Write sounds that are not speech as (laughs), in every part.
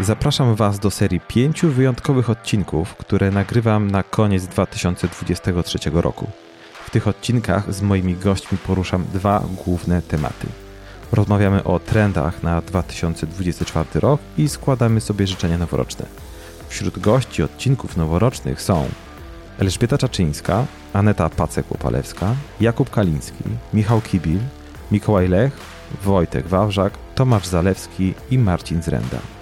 Zapraszam Was do serii pięciu wyjątkowych odcinków, które nagrywam na koniec 2023 roku. W tych odcinkach z moimi gośćmi poruszam dwa główne tematy. Rozmawiamy o trendach na 2024 rok i składamy sobie życzenia noworoczne. Wśród gości odcinków noworocznych są Elżbieta Czaczyńska, Aneta Pacek-Łopalewska, Jakub Kaliński, Michał Kibil, Mikołaj Lech, Wojtek Wawrzak, Tomasz Zalewski i Marcin Zrenda.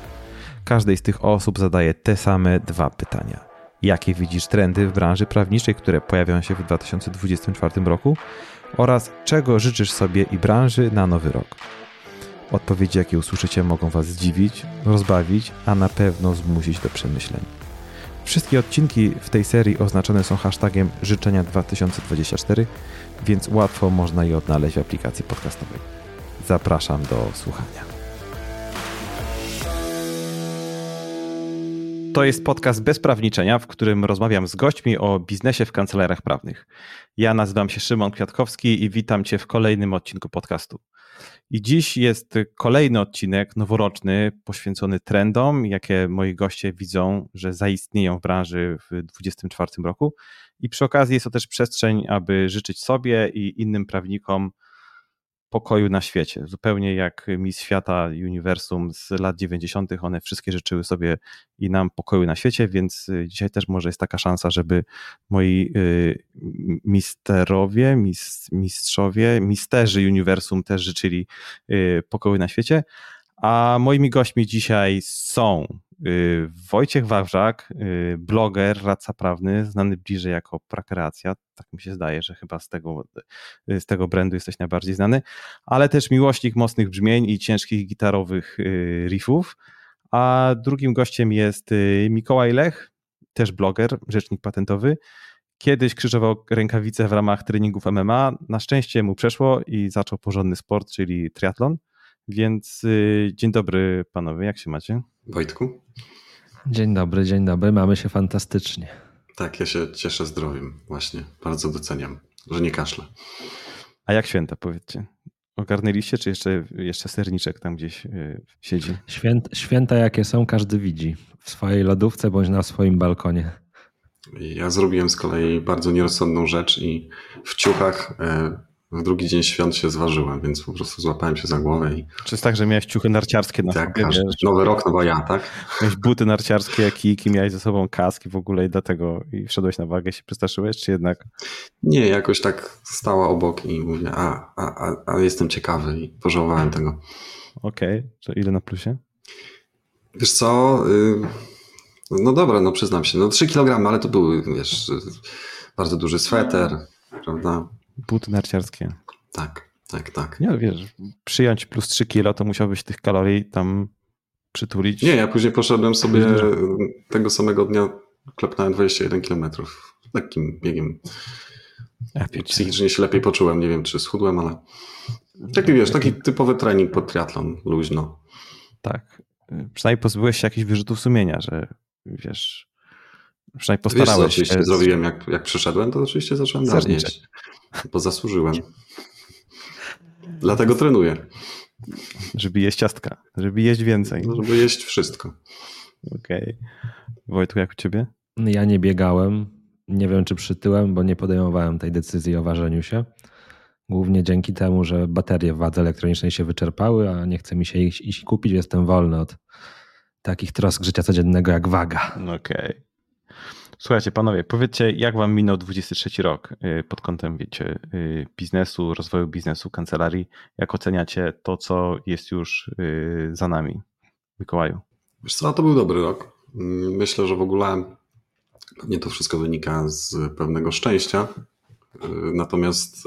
Każdej z tych osób zadaje te same dwa pytania. Jakie widzisz trendy w branży prawniczej, które pojawią się w 2024 roku? Oraz czego życzysz sobie i branży na nowy rok? Odpowiedzi, jakie usłyszycie, mogą Was zdziwić, rozbawić, a na pewno zmusić do przemyśleń. Wszystkie odcinki w tej serii oznaczone są hashtagiem życzenia 2024, więc łatwo można je odnaleźć w aplikacji podcastowej. Zapraszam do słuchania. To jest podcast bez prawniczenia, w którym rozmawiam z gośćmi o biznesie w kancelariach prawnych. Ja nazywam się Szymon Kwiatkowski i witam Cię w kolejnym odcinku podcastu. I dziś jest kolejny odcinek noworoczny poświęcony trendom, jakie moi goście widzą, że zaistnieją w branży w 2024 roku. I przy okazji jest to też przestrzeń, aby życzyć sobie i innym prawnikom pokoju na świecie. Zupełnie jak Miss Świata Uniwersum z lat 90., one wszystkie życzyły sobie i nam pokoju na świecie, więc y, dzisiaj też może jest taka szansa, żeby moi y, misterowie, mistrzowie, misterzy Uniwersum też życzyli y, pokoju na świecie. A moimi gośćmi dzisiaj są Wojciech Wawrzak, y, bloger, radca prawny, znany bliżej jako Prakreacja, tak mi się zdaje, że chyba z tego, y, z tego brandu jesteś najbardziej znany, ale też miłośnik mocnych brzmień i ciężkich gitarowych riffów. A drugim gościem jest Mikołaj Lech, też bloger, rzecznik patentowy. Kiedyś krzyżował rękawice w ramach treningów MMA. Na szczęście mu przeszło i zaczął porządny sport, czyli triatlon. Więc dzień dobry panowie, jak się macie? Wojtku? Dzień dobry, dzień dobry. Mamy się fantastycznie. Tak, ja się cieszę zdrowiem właśnie. Bardzo doceniam, że nie kaszlę. A jak święta, powiedzcie? Ogarnęliście, czy jeszcze, jeszcze serniczek tam gdzieś yy, siedzi? Święta, święta jakie są, każdy widzi. W swojej lodówce bądź na swoim balkonie. Ja zrobiłem z kolei bardzo nierozsądną rzecz i w ciuchach yy, w drugi dzień świąt się zważyłem, więc po prostu złapałem się za głowę. I... Czy jest tak, że miałeś ciuchy narciarskie na tak, sobie? Wiesz, nowy rok, nowa ja, tak? Miałeś buty narciarskie, kijki, miałeś ze sobą kaski w ogóle i dlatego i wszedłeś na wagę, się przestraszyłeś, czy jednak? Nie, jakoś tak stała obok i mówię, a, a, a, a jestem ciekawy i pożałowałem tego. Okej, okay. to ile na plusie? Wiesz co, y, no dobra, no przyznam się, no 3 kg, ale to były, wiesz, bardzo duży sweter, prawda? Buty narciarskie. Tak, tak, tak. Nie, wiesz, przyjąć plus 3 kilo, to musiałbyś tych kalorii tam przytulić. Nie, ja później poszedłem sobie tego samego dnia, klepnąłem 21 kilometrów lekkim biegiem. Ja Psychicznie się lepiej poczułem, nie wiem czy schudłem, ale taki wiesz, taki typowy trening pod triatlon, luźno. Tak. Przynajmniej pozbyłeś się jakichś wyrzutów sumienia, że wiesz, przynajmniej postarałeś wiesz, oczywiście się. zrobiłem, jak, jak przyszedłem, to oczywiście zacząłem dalej jeść bo zasłużyłem. Dlatego trenuję. Żeby jeść ciastka, żeby jeść więcej. No, żeby jeść wszystko. Okej. Okay. Wojtku, jak u ciebie? Ja nie biegałem. Nie wiem, czy przytyłem, bo nie podejmowałem tej decyzji o ważeniu się. Głównie dzięki temu, że baterie w wadze elektronicznej się wyczerpały, a nie chce mi się iść, iść kupić. Jestem wolny od takich trosk życia codziennego jak waga. Okej. Okay. Słuchajcie, panowie, powiedzcie, jak wam minął 23 rok y, pod kątem, wiecie, y, biznesu, rozwoju biznesu, kancelarii? Jak oceniacie to, co jest już y, za nami? Mikołaju. Wiesz co, to był dobry rok. Myślę, że w ogóle nie to wszystko wynika z pewnego szczęścia, natomiast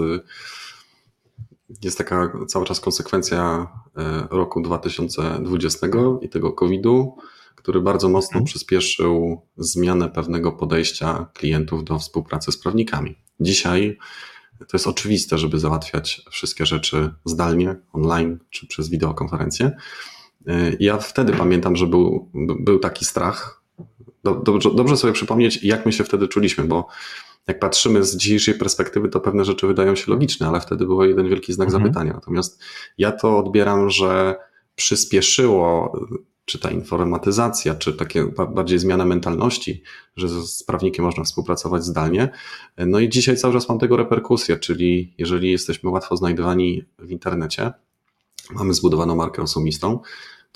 jest taka cały czas konsekwencja roku 2020 i tego COVID-u, który bardzo mocno mhm. przyspieszył zmianę pewnego podejścia klientów do współpracy z prawnikami. Dzisiaj to jest oczywiste, żeby załatwiać wszystkie rzeczy zdalnie, online czy przez wideokonferencję. Ja wtedy pamiętam, że był, był taki strach. Dobrze, dobrze sobie przypomnieć, jak my się wtedy czuliśmy, bo jak patrzymy z dzisiejszej perspektywy, to pewne rzeczy wydają się logiczne, ale wtedy był jeden wielki znak mhm. zapytania. Natomiast ja to odbieram, że przyspieszyło czy ta informatyzacja, czy takie bardziej zmiana mentalności, że z prawnikiem można współpracować zdalnie. No i dzisiaj cały czas mam tego reperkusję, czyli jeżeli jesteśmy łatwo znajdowani w internecie, mamy zbudowaną markę osobistą,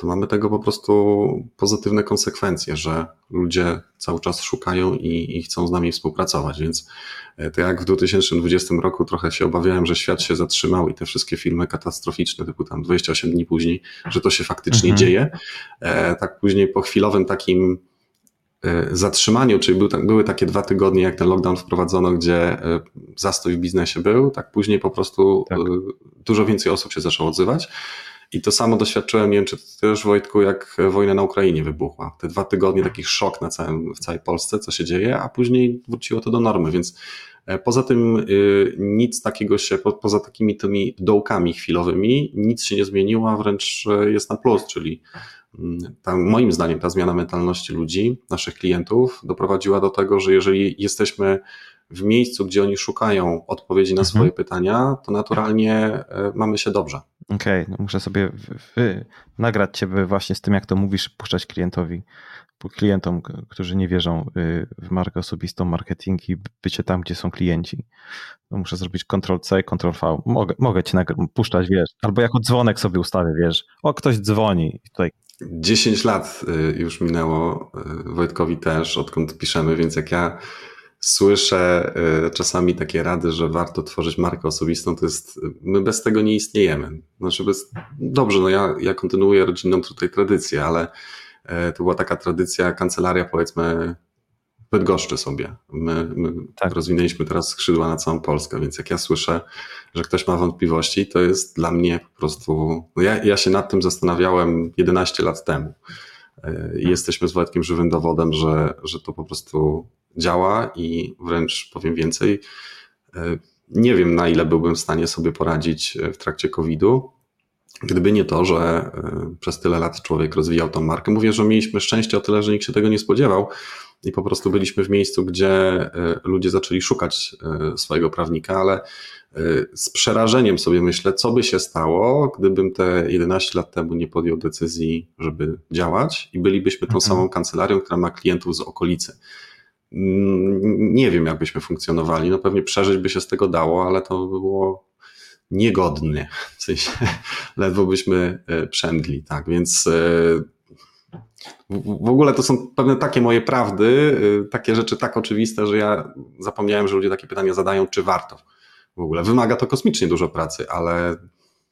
to mamy tego po prostu pozytywne konsekwencje, że ludzie cały czas szukają i, i, chcą z nami współpracować. Więc e, to jak w 2020 roku trochę się obawiałem, że świat się zatrzymał i te wszystkie filmy katastroficzne, typu tam 28 dni później, że to się faktycznie mhm. dzieje. E, tak później po chwilowym takim e, zatrzymaniu, czyli był, były takie dwa tygodnie, jak ten lockdown wprowadzono, gdzie zastój w biznesie był, tak później po prostu tak. dużo więcej osób się zaczęło odzywać. I to samo doświadczyłem, nie wiem czy też Wojtku, jak wojna na Ukrainie wybuchła. Te dwa tygodnie takich szok na całym, w całej Polsce, co się dzieje, a później wróciło to do normy, więc e, poza tym y, nic takiego się, poza takimi tymi dołkami chwilowymi, nic się nie zmieniło, a wręcz e, jest na plus, czyli mm, ta, moim zdaniem ta zmiana mentalności ludzi, naszych klientów doprowadziła do tego, że jeżeli jesteśmy w miejscu, gdzie oni szukają odpowiedzi na mhm. swoje pytania, to naturalnie e, mamy się dobrze. Okej, okay, no muszę sobie wy, nagrać Ciebie właśnie z tym, jak to mówisz, puszczać klientowi, klientom, którzy nie wierzą y, w markę osobistą, marketing i bycie tam, gdzie są klienci. No muszę zrobić Ctrl-C, Ctrl-V. Mogę, mogę Cię puszczać, wiesz, albo jako dzwonek sobie ustawię, wiesz, o, ktoś dzwoni tutaj 10 lat y, już minęło, y, Wojtkowi też, odkąd piszemy, więc jak ja słyszę y, czasami takie rady, że warto tworzyć markę osobistą, to jest, my bez tego nie istniejemy. Znaczy bez, dobrze, no ja, ja kontynuuję rodzinną tutaj tradycję, ale e, to była taka tradycja, kancelaria powiedzmy Bydgoszczy sobie. My, my tak. rozwinęliśmy teraz skrzydła na całą Polskę, więc jak ja słyszę, że ktoś ma wątpliwości, to jest dla mnie po prostu, no ja, ja się nad tym zastanawiałem 11 lat temu. I jesteśmy z Wojtkiem żywym dowodem, że, że to po prostu działa i wręcz powiem więcej, e, nie wiem na ile byłbym w stanie sobie poradzić e, w trakcie COVID-u, gdyby nie to, że e, przez tyle lat człowiek rozwijał tą markę. Mówię, że mieliśmy szczęście o tyle, że nikt się tego nie spodziewał i po prostu byliśmy w miejscu, gdzie ludzie zaczęli szukać swojego prawnika, ale z przerażeniem sobie myślę, co by się stało, gdybym te 11 lat temu nie podjął decyzji, żeby działać i bylibyśmy tą mhm. samą kancelarią, która ma klientów z okolicy. Nie wiem, jakbyśmy funkcjonowali. No pewnie przeżyć by się z tego dało, ale to by było niegodne. W sensie (laughs) ledwo byśmy e, przemdli, tak. Więc e, w ogóle to są pewne takie moje prawdy, e, takie rzeczy tak oczywiste, że ja zapomniałem, że ludzie takie pytania zadają, czy warto. W ogóle wymaga to kosmicznie dużo pracy, ale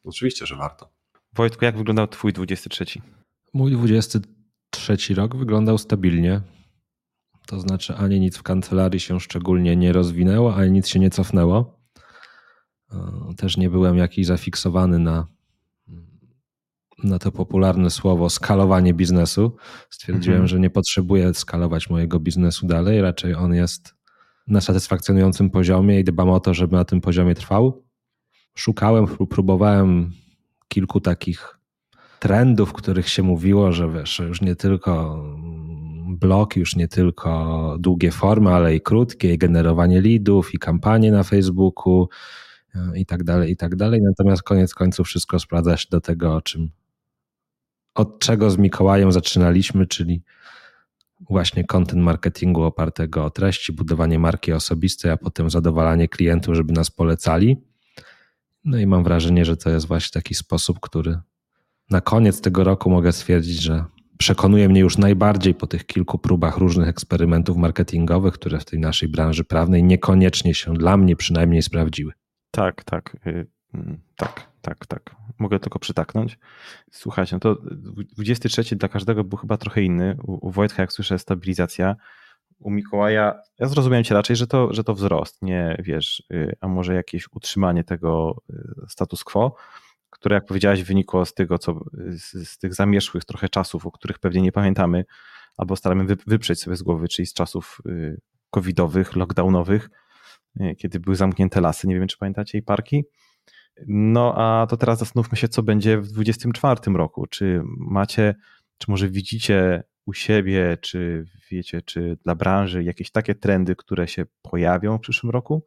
oczywiście, że warto. Wojtku, jak wyglądał Twój 23? Mój 23 rok wyglądał stabilnie. To znaczy, ani nic w kancelarii się szczególnie nie rozwinęło, ani nic się nie cofnęło. E, też nie byłem jakiś zafiksowany na, na to popularne słowo skalowanie biznesu. Stwierdziłem, mhm. że nie potrzebuję skalować mojego biznesu dalej, raczej on jest na satysfakcjonującym poziomie i dbam o to, żeby na tym poziomie trwał. Szukałem, próbowałem kilku takich trendów, których się mówiło, że wiesz, już nie tylko blog, już nie tylko długie formy, ale i krótkie, i generowanie leadów, i kampanie na Facebooku e, i tak dalej, i tak dalej. Natomiast koniec końców wszystko sprawdza się do tego, o czym, od czego z Mikołajem zaczynaliśmy, czyli właśnie content marketingu opartego o treści, budowanie marki osobistej, a potem zadowalanie klientów, żeby nas polecali. No i mam wrażenie, że to jest właśnie taki sposób, który na koniec tego roku mogę stwierdzić, że przekonuje mnie już najbardziej po tych kilku próbach różnych eksperymentów marketingowych, które w tej naszej branży prawnej niekoniecznie się dla mnie przynajmniej sprawdziły. Tak, tak. Y, mm, tak, tak, tak. Mogę tylko przytaknąć. Słuchajcie, no to 23 dla każdego był chyba trochę inny. U, Wojtka, jak słyszę, stabilizacja. U Mikołaja, ja zrozumiałem cię raczej, że to, że to wzrost, nie wiesz, y, a może jakieś utrzymanie tego y, status quo które jak powiedziałeś wynikło z tego, co, z, z, tych zamierzchłych trochę czasów, o których pewnie nie pamiętamy, albo staramy wy, wyprzeć sobie z głowy, czyli z czasów y, covidowych, lockdownowych, y, kiedy były zamknięte lasy, nie wiem czy pamiętacie, i parki. No a to teraz zastanówmy się, co będzie w 2024 roku. Czy macie, czy może widzicie u siebie, czy wiecie, czy dla branży jakieś takie trendy, które się pojawią w przyszłym roku?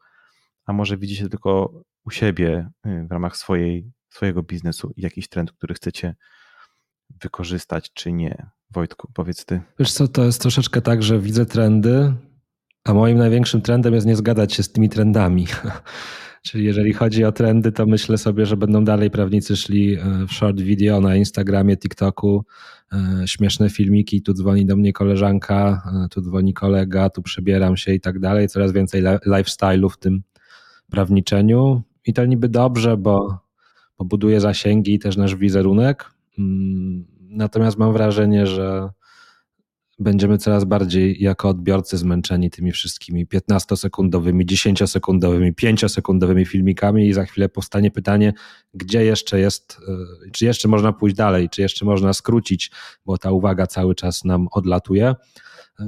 A może widzicie tylko u siebie y, w ramach swojej swojego biznesu i jakiś trend, który chcecie wykorzystać, czy nie? Wojtku, powiedz ty. Wiesz co, to jest troszeczkę tak, że widzę trendy, a moim największym trendem jest nie zgadać się z tymi trendami. (laughs) Czyli jeżeli chodzi o trendy, to myślę sobie, że będą dalej prawnicy szli e, w short video na Instagramie, TikToku, e, śmieszne filmiki, tu dzwoni do mnie koleżanka, e, tu dzwoni kolega, tu przebieram się i tak dalej. Coraz więcej lifestyle'u w tym prawniczeniu i to niby dobrze, bo, bo buduje zasięgi i też nasz wizerunek. Mm, natomiast mam wrażenie, że będziemy coraz bardziej jako odbiorcy zmęczeni tymi wszystkimi 15-sekundowymi, 10-sekundowymi, 5-sekundowymi filmikami i za chwilę powstanie pytanie, gdzie jeszcze jest, e, czy jeszcze można pójść dalej, czy jeszcze można skrócić, bo ta uwaga cały czas nam odlatuje.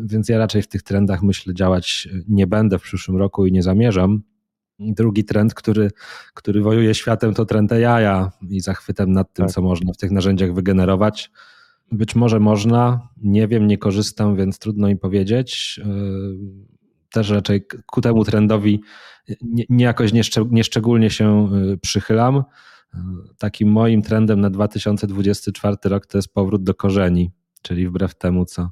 Więc ja raczej w tych trendach myślę działać nie będę w przyszłym roku i nie zamierzam. Drugi trend, który, który wojuje światem, to trend jaja i zachwytem nad tym, tak. co można w tych narzędziach wygenerować. Być może można, nie wiem, nie korzystam, więc trudno mi powiedzieć. Yy, też raczej ku temu trendowi nie, nie jakoś nieszczególnie się yy, przychylam. Yy, takim moim trendem na 2024 rok to jest powrót do korzeni, czyli wbrew temu, co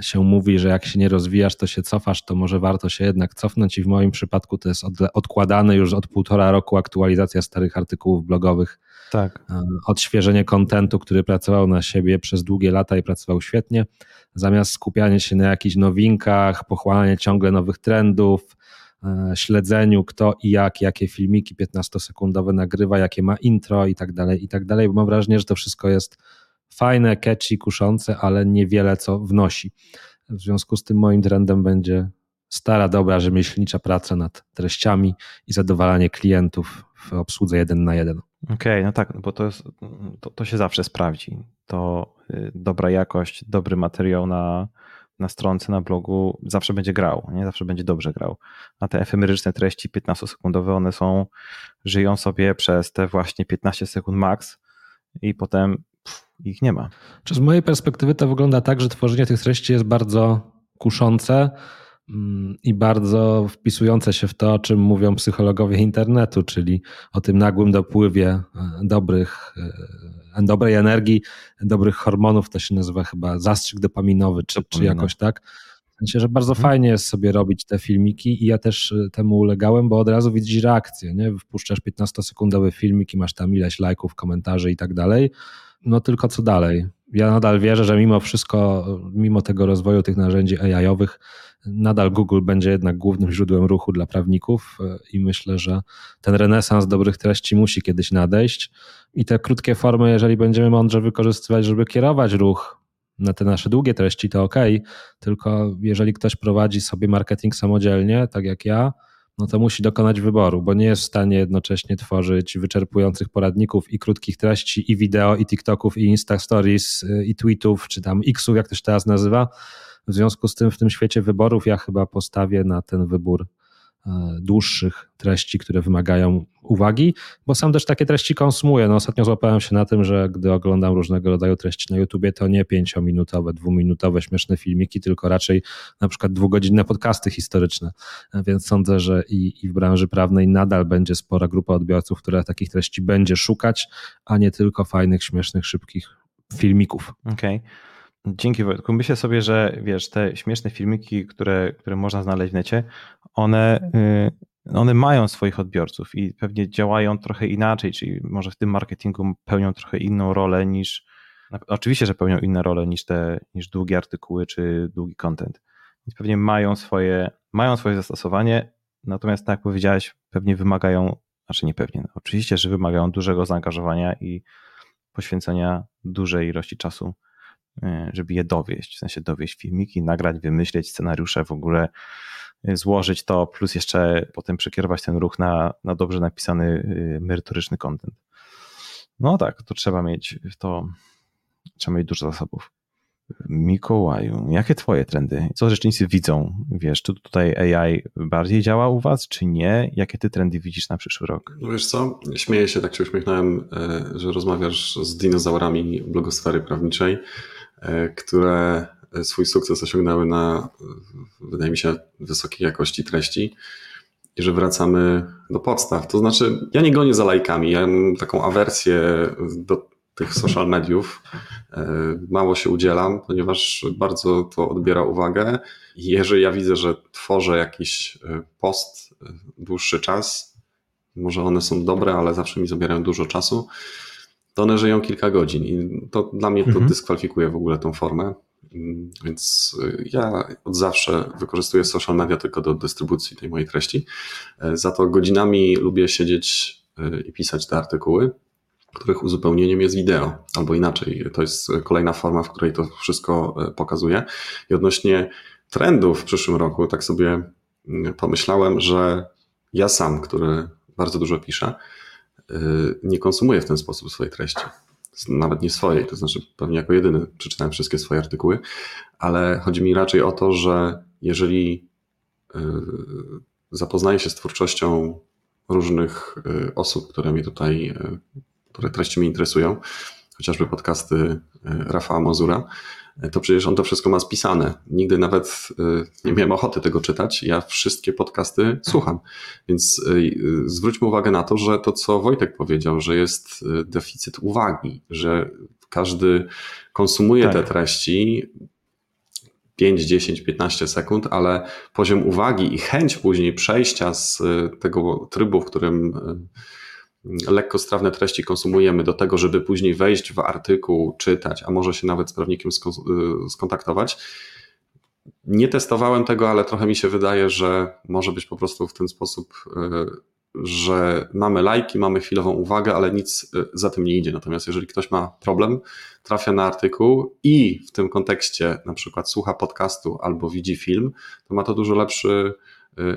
się mówi, że jak się nie rozwijasz, to się cofasz, to może warto się jednak cofnąć i w moim przypadku to jest odkładane już od półtora roku aktualizacja starych artykułów blogowych tak. E, odświeżenie kontentu, który pracował na siebie przez długie lata i pracował świetnie, zamiast skupiania się na jakichś nowinkach, pochłanianie ciągle nowych trendów, e, śledzeniu kto i jak, jakie filmiki 15-sekundowe nagrywa, jakie ma intro i tak dalej, i tak dalej, bo mam wrażenie, że to wszystko jest fajne, catchy, kuszące, ale niewiele co wnosi. W związku z tym moim trendem będzie stara, dobra, rzemieślnicza praca nad treściami i zadowalanie klientów w obsłudze jeden na jeden. Okej, okay, no tak, bo to, jest, to, to, się zawsze sprawdzi. To y, dobra jakość, dobry materiał na, na stronce, na blogu zawsze będzie grał, nie? zawsze będzie dobrze grał. A te efemeryczne treści 15-sekundowe, one są, żyją sobie przez te właśnie 15 sekund max i potem ich nie ma. Z mojej perspektywy to wygląda tak, że tworzenie tych treści jest bardzo kuszące, Mm, i bardzo wpisujące się w to, o czym mówią psychologowie internetu, czyli o tym nagłym dopływie e, dobrych, e, dobrej energii, dobrych hormonów, to się nazywa chyba zastrzyk dopaminowy, czy, czy jakoś tak. Myślę, że bardzo hmm. fajnie jest sobie robić te filmiki i ja też e, temu ulegałem, bo od razu widzisz reakcję, nie? Wpuszczasz 15-sekundowy filmik i masz tam ileś lajków, komentarzy i tak dalej. No tylko co dalej? Ja nadal wierzę, że mimo wszystko, mimo tego rozwoju tych narzędzi AI-owych, nadal Google będzie jednak głównym źródłem ruchu dla prawników e, i myślę, że ten renesans dobrych treści musi kiedyś nadejść. I te krótkie formy, jeżeli będziemy mądrze wykorzystywać, żeby kierować ruch na te nasze długie treści, to ok, tylko jeżeli ktoś prowadzi sobie marketing samodzielnie, tak jak ja, no to musi dokonać wyboru, bo nie jest w stanie jednocześnie tworzyć wyczerpujących poradników i krótkich treści, i wideo, i TikToków, i Insta Stories, e, i tweetów, czy tam Xów, jak to się teraz nazywa. W związku z tym w tym świecie wyborów ja chyba postawię na ten wybór dłuższych treści, które wymagają uwagi, bo sam też takie treści konsumuję. No, ostatnio złapałem się na tym, że gdy oglądam różnego rodzaju treści na YouTubie, to nie pięciominutowe, dwuminutowe śmieszne filmiki, tylko raczej na przykład dwugodzinne podcasty historyczne. E, więc sądzę, że i, i w branży prawnej nadal będzie spora grupa odbiorców, która takich treści będzie szukać, a nie tylko fajnych, śmiesznych, szybkich filmików. Okej. Okay. Dzięki Wojtku. Myślę sobie, że wiesz, te śmieszne filmiki, które, które można znaleźć w necie, one, y, one mają swoich odbiorców i pewnie działają trochę inaczej, czyli może w tym marketingu pełnią trochę inną rolę niż, oczywiście, że pełnią inne role niż te, niż długie artykuły czy długi content. Więc pewnie mają swoje, mają swoje zastosowanie, natomiast tak jak powiedziałeś, pewnie wymagają, znaczy nie pewnie, no, oczywiście, że wymagają dużego zaangażowania i poświęcenia dużej ilości czasu żeby je dowieść, w sensie dowieść filmiki, nagrać, wymyśleć scenariusze, w ogóle e, złożyć to, plus jeszcze potem przekierować ten ruch na, na dobrze napisany, e, merytoryczny content. No tak, to trzeba mieć to, trzeba mieć dużo zasobów. Mikołaju, jakie twoje trendy? Co rzecznicy widzą? Wiesz, czy tutaj AI bardziej działa u was, czy nie? Jakie ty trendy widzisz na przyszły rok? No wiesz co, śmieję się, tak się uśmiechnąłem, że rozmawiasz z dinozaurami blogosfery prawniczej. E, które swój sukces osiągnęły na, wydaje mi się, wysokiej jakości treści i że wracamy do podstaw. To znaczy, ja nie gonię za lajkami, ja mam taką awersję do tych social mediów, Mało się udzielam, ponieważ bardzo to odbiera uwagę. Jeżeli ja widzę, że tworzę jakiś post dłuższy czas, może one są dobre, ale zawsze mi zabierają dużo czasu, to one żyją kilka godzin i to dla mnie to mhm. dyskwalifikuje w ogóle tą formę. Więc y, ja od zawsze wykorzystuję social media tylko do dystrybucji tej mojej treści. E, za to godzinami lubię siedzieć y, i pisać te artykuły, których uzupełnieniem jest wideo, albo inaczej. To jest kolejna forma, w której to wszystko e, pokazuję. I odnośnie trendów w przyszłym roku, tak sobie mm, pomyślałem, że ja sam, który bardzo dużo piszę, nie konsumuję w ten sposób swojej treści. Nawet nie swojej, to znaczy pewnie jako jedyny przeczytałem wszystkie swoje artykuły, ale chodzi mi raczej o to, że jeżeli y, zapoznaję się z twórczością różnych y, osób, które mnie tutaj, y, które treści mnie interesują, chociażby podcasty Rafała Mazura, to przecież on to wszystko ma spisane. Nigdy nawet y, nie miałem ochoty tego czytać. Ja wszystkie podcasty słucham. Więc y, zwróćmy uwagę na to, że to, co Wojtek powiedział, że jest y, deficyt uwagi, że każdy konsumuje tak. te treści 5, 10, 15 sekund, ale poziom uwagi i chęć później przejścia z tego trybu, w którym lekkostrawne treści konsumujemy do tego, żeby później wejść w artykuł, czytać, a może się nawet z prawnikiem y, skontaktować. Nie testowałem tego, ale trochę mi się wydaje, że może być po prostu w ten sposób, y, że mamy lajki, mamy chwilową uwagę, ale nic y, za tym nie idzie. Natomiast jeżeli ktoś ma problem, trafia na artykuł i w tym kontekście na przykład słucha podcastu albo widzi film, to ma to dużo lepszy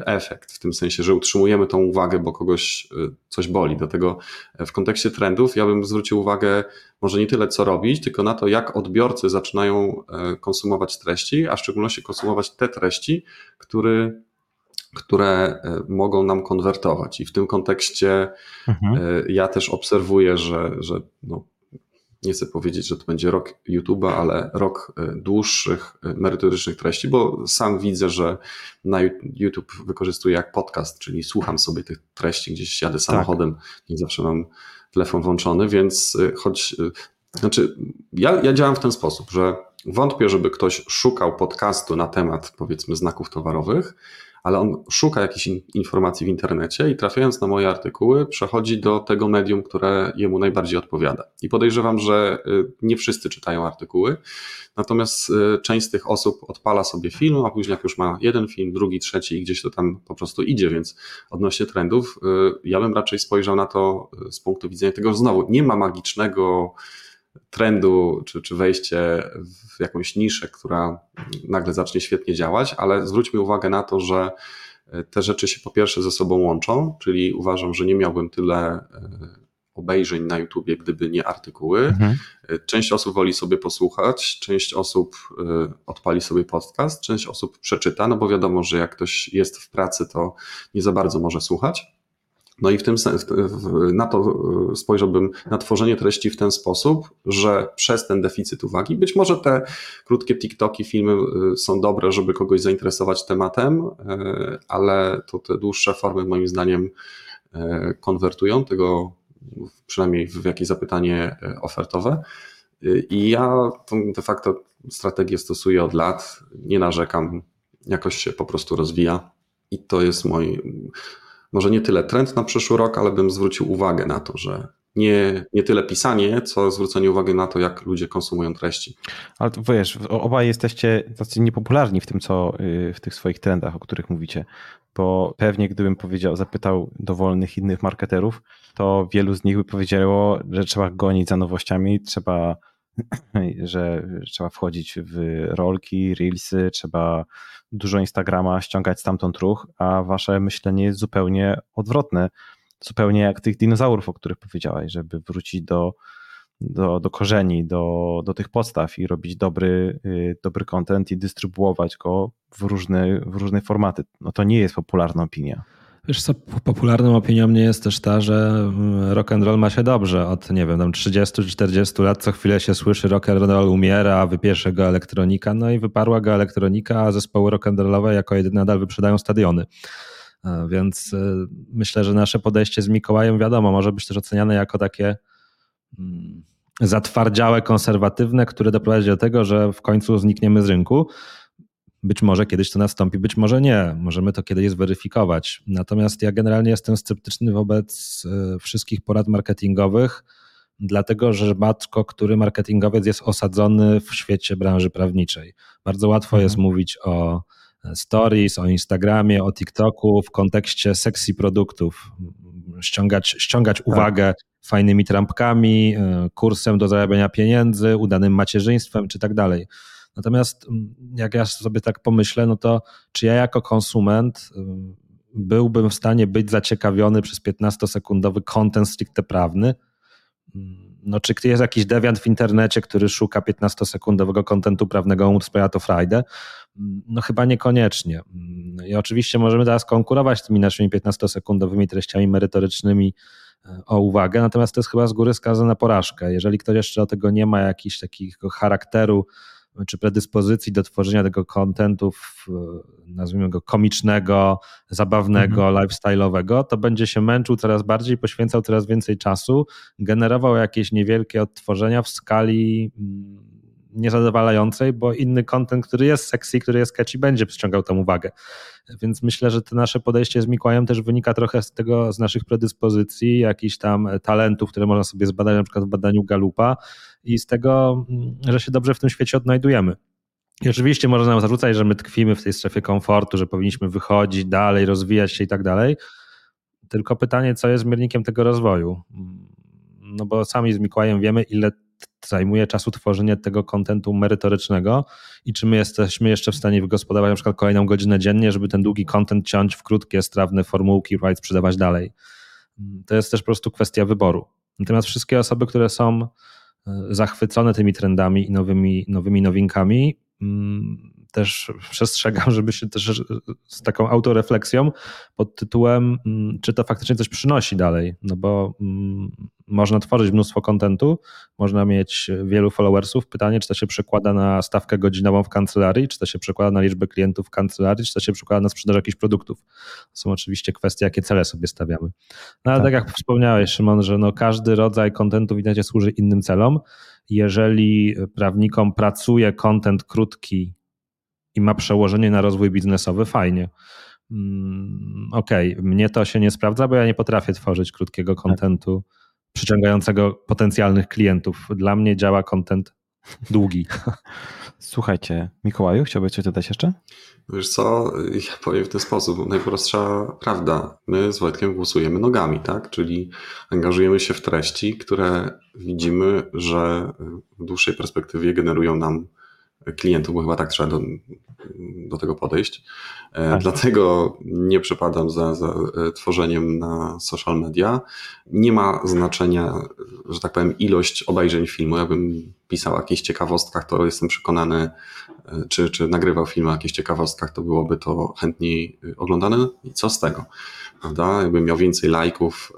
efekt, w tym sensie, że utrzymujemy tą uwagę, bo kogoś y, coś boli. Dlatego w kontekście trendów ja bym zwrócił uwagę może nie tyle co robić, tylko na to, jak odbiorcy zaczynają e, konsumować treści, a w szczególności konsumować te treści, który, które e, mogą nam konwertować. I w tym kontekście mhm. E, ja też obserwuję, że, że no, nie chcę powiedzieć, że to będzie rok YouTube'a, ale rok e, dłuższych, e, merytorycznych treści, bo sam widzę, że na YouTube wykorzystuję jak podcast, czyli słucham sobie tych treści, gdzieś jadę tak. samochodem, tak. nie zawsze mam telefon włączony, więc e, choć, znaczy ja, ja działam w ten sposób, że wątpię, żeby ktoś szukał podcastu na temat powiedzmy znaków towarowych, ale on szuka jakichś informacji w internecie i trafiając na moje artykuły, przechodzi do tego medium, które jemu najbardziej odpowiada. I podejrzewam, że y, nie wszyscy czytają artykuły, natomiast y, część z tych osób odpala sobie film, a później jak już ma jeden film, drugi, trzeci i gdzieś to tam po prostu idzie, więc odnośnie trendów, y, ja bym raczej spojrzał na to z punktu widzenia tego, że znowu nie ma magicznego trendu, czy, czy wejście w jakąś niszę, która nagle zacznie świetnie działać, ale zwróćmy uwagę na to, że e, te rzeczy się po pierwsze ze sobą łączą, czyli uważam, że nie miałbym tyle e, obejrzeń na YouTubie, gdyby nie artykuły. Mhm. E, część osób woli sobie posłuchać, część osób odpali sobie podcast, część osób przeczyta, no bo wiadomo, że jak ktoś jest w pracy, to nie za bardzo może słuchać. No i w tym na to e, spojrzałbym na tworzenie treści w ten sposób, że przez ten deficyt uwagi, być może te krótkie TikToki, filmy e, są dobre, żeby kogoś zainteresować tematem, e, ale to te dłuższe formy moim zdaniem konwertują tego przynajmniej w jakieś zapytanie ofertowe. I ja de facto strategię stosuję od lat, nie narzekam, jakoś się po prostu rozwija i to jest mój może nie tyle trend na przyszły rok, ale bym zwrócił uwagę na to, że nie, nie tyle pisanie, co zwrócenie uwagi na to, jak ludzie konsumują treści. Ale to wiesz, obaj jesteście tacy niepopularni w tym, co y, w tych swoich trendach, o których mówicie, bo pewnie gdybym powiedział, zapytał dowolnych innych marketerów, to wielu z nich by powiedziało, że trzeba gonić za nowościami, trzeba (clears throat) że trzeba wchodzić w rolki, reelsy, trzeba dużo Instagrama ściągać stamtąd ruch, a wasze myślenie jest zupełnie odwrotne. Zupełnie jak tych dinozaurów, o których powiedziałaś, żeby wrócić do, do, do korzeni, do, do tych podstaw i robić dobry, y, dobry content i dystrybuować go w różne, w różne formaty. No to nie jest popularna opinia. Wiesz co, popularną opinią mnie jest też ta, że mm, rock and roll ma się dobrze. Od, nie wiem, tam 30 czy 40 lat co chwilę się słyszy rock and roll umiera, wypiesze go elektronika, no i wyparła go elektronika, a zespoły rock and rollowe jako jedyne nadal wyprzedają stadiony. Więc y, myślę, że nasze podejście z Mikołajem, wiadomo, może być też oceniane jako takie mm, zatwardziałe, konserwatywne, które doprowadzi do tego, że w końcu znikniemy z rynku. Być może kiedyś to nastąpi, być może nie. Możemy to kiedyś zweryfikować. Natomiast ja generalnie jestem sceptyczny wobec e, wszystkich porad marketingowych, dlatego że rzadko który marketingowiec jest osadzony w świecie branży prawniczej. Bardzo łatwo jest mhm. mówić o stories, o Instagramie, o TikToku w kontekście sexy produktów. Ściągać, ściągać tak. uwagę fajnymi trampkami, e, kursem do zarabiania pieniędzy, udanym macierzyństwem czy tak dalej. Natomiast mm, jak ja sobie tak pomyślę, no to czy ja jako konsument y, byłbym w stanie być zaciekawiony przez 15-sekundowy content stricte prawny? Mm, no, czy jest jakiś dewiant w internecie, który szuka 15-sekundowego kontentu prawnego, mu sprawia to Friday? Mm, no chyba niekoniecznie. I oczywiście możemy teraz konkurować tymi naszymi 15-sekundowymi treściami merytorycznymi e, o uwagę, natomiast to jest chyba z góry skazane na porażkę. Jeżeli ktoś jeszcze do tego nie ma jakichś takiego charakteru, czy predyspozycji do tworzenia tego kontentu, nazwijmy go komicznego, zabawnego, mhm. lifestyle'owego, to będzie się męczył coraz bardziej, poświęcał coraz więcej czasu, generował jakieś niewielkie odtworzenia w skali mm, niezadowalającej, bo inny content, który jest sexy, który jest catchy, będzie przyciągał tą uwagę. Więc myślę, że to nasze podejście z Mikołajem też wynika trochę z tego, z naszych predyspozycji, jakichś tam talentów, które można sobie zbadać na przykład w badaniu Galupa i z tego, mm, że się dobrze w tym świecie odnajdujemy. I oczywiście można nam zarzucać, że my tkwimy w tej strefie komfortu, że powinniśmy wychodzić dalej, rozwijać się i tak dalej. Tylko pytanie, co jest miernikiem tego rozwoju? No bo sami z Mikołajem wiemy, ile zajmuje czasu tworzenie tego kontentu merytorycznego i czy my jesteśmy jeszcze w stanie wygospodarować na przykład kolejną godzinę dziennie, żeby ten długi kontent ciąć w krótkie, strawne formułki, right, sprzedawać dalej. To jest też po prostu kwestia wyboru. Natomiast wszystkie osoby, które są zachwycone tymi trendami i nowymi, nowymi nowinkami, mm, też przestrzegam, żeby się też z taką autorefleksją pod tytułem, mm, czy to faktycznie coś przynosi dalej, no bo mm, można tworzyć mnóstwo kontentu, można mieć wielu followersów. Pytanie, czy to się przekłada na stawkę godzinową w kancelarii, czy to się przekłada na liczbę klientów w kancelarii, czy to się przekłada na sprzedaż jakichś produktów. To są oczywiście kwestie, jakie cele sobie stawiamy. No ale tak, tak jak wspomniałeś, Szymon, że no każdy rodzaj kontentu w internecie służy innym celom. Jeżeli prawnikom pracuje kontent krótki, i ma przełożenie na rozwój biznesowy, fajnie. Mm, okej, okay. mnie to się nie sprawdza, bo ja nie potrafię tworzyć krótkiego tak. kontentu przyciągającego potencjalnych klientów. Dla mnie działa kontent długi. (laughs) Słuchajcie, Mikołaju, chciałbyś coś dodać jeszcze? Wiesz co, ja powiem w ten sposób. Najprostsza prawda. My z Wojtkiem głosujemy nogami, tak? Czyli angażujemy się w treści, które widzimy, że w dłuższej perspektywie generują nam klientów, bo chyba tak trzeba do, do tego podejść. E, tak. Dlatego nie przepadam za, za e, tworzeniem na social media. Nie ma znaczenia, że tak powiem, ilość obejrzeń filmu. Jakbym pisał o jakichś ciekawostkach, to jestem przekonany, e, czy, czy nagrywał film o jakichś ciekawostkach, to byłoby to chętniej oglądane. I co z tego? Prawda? Jakbym miał więcej lajków,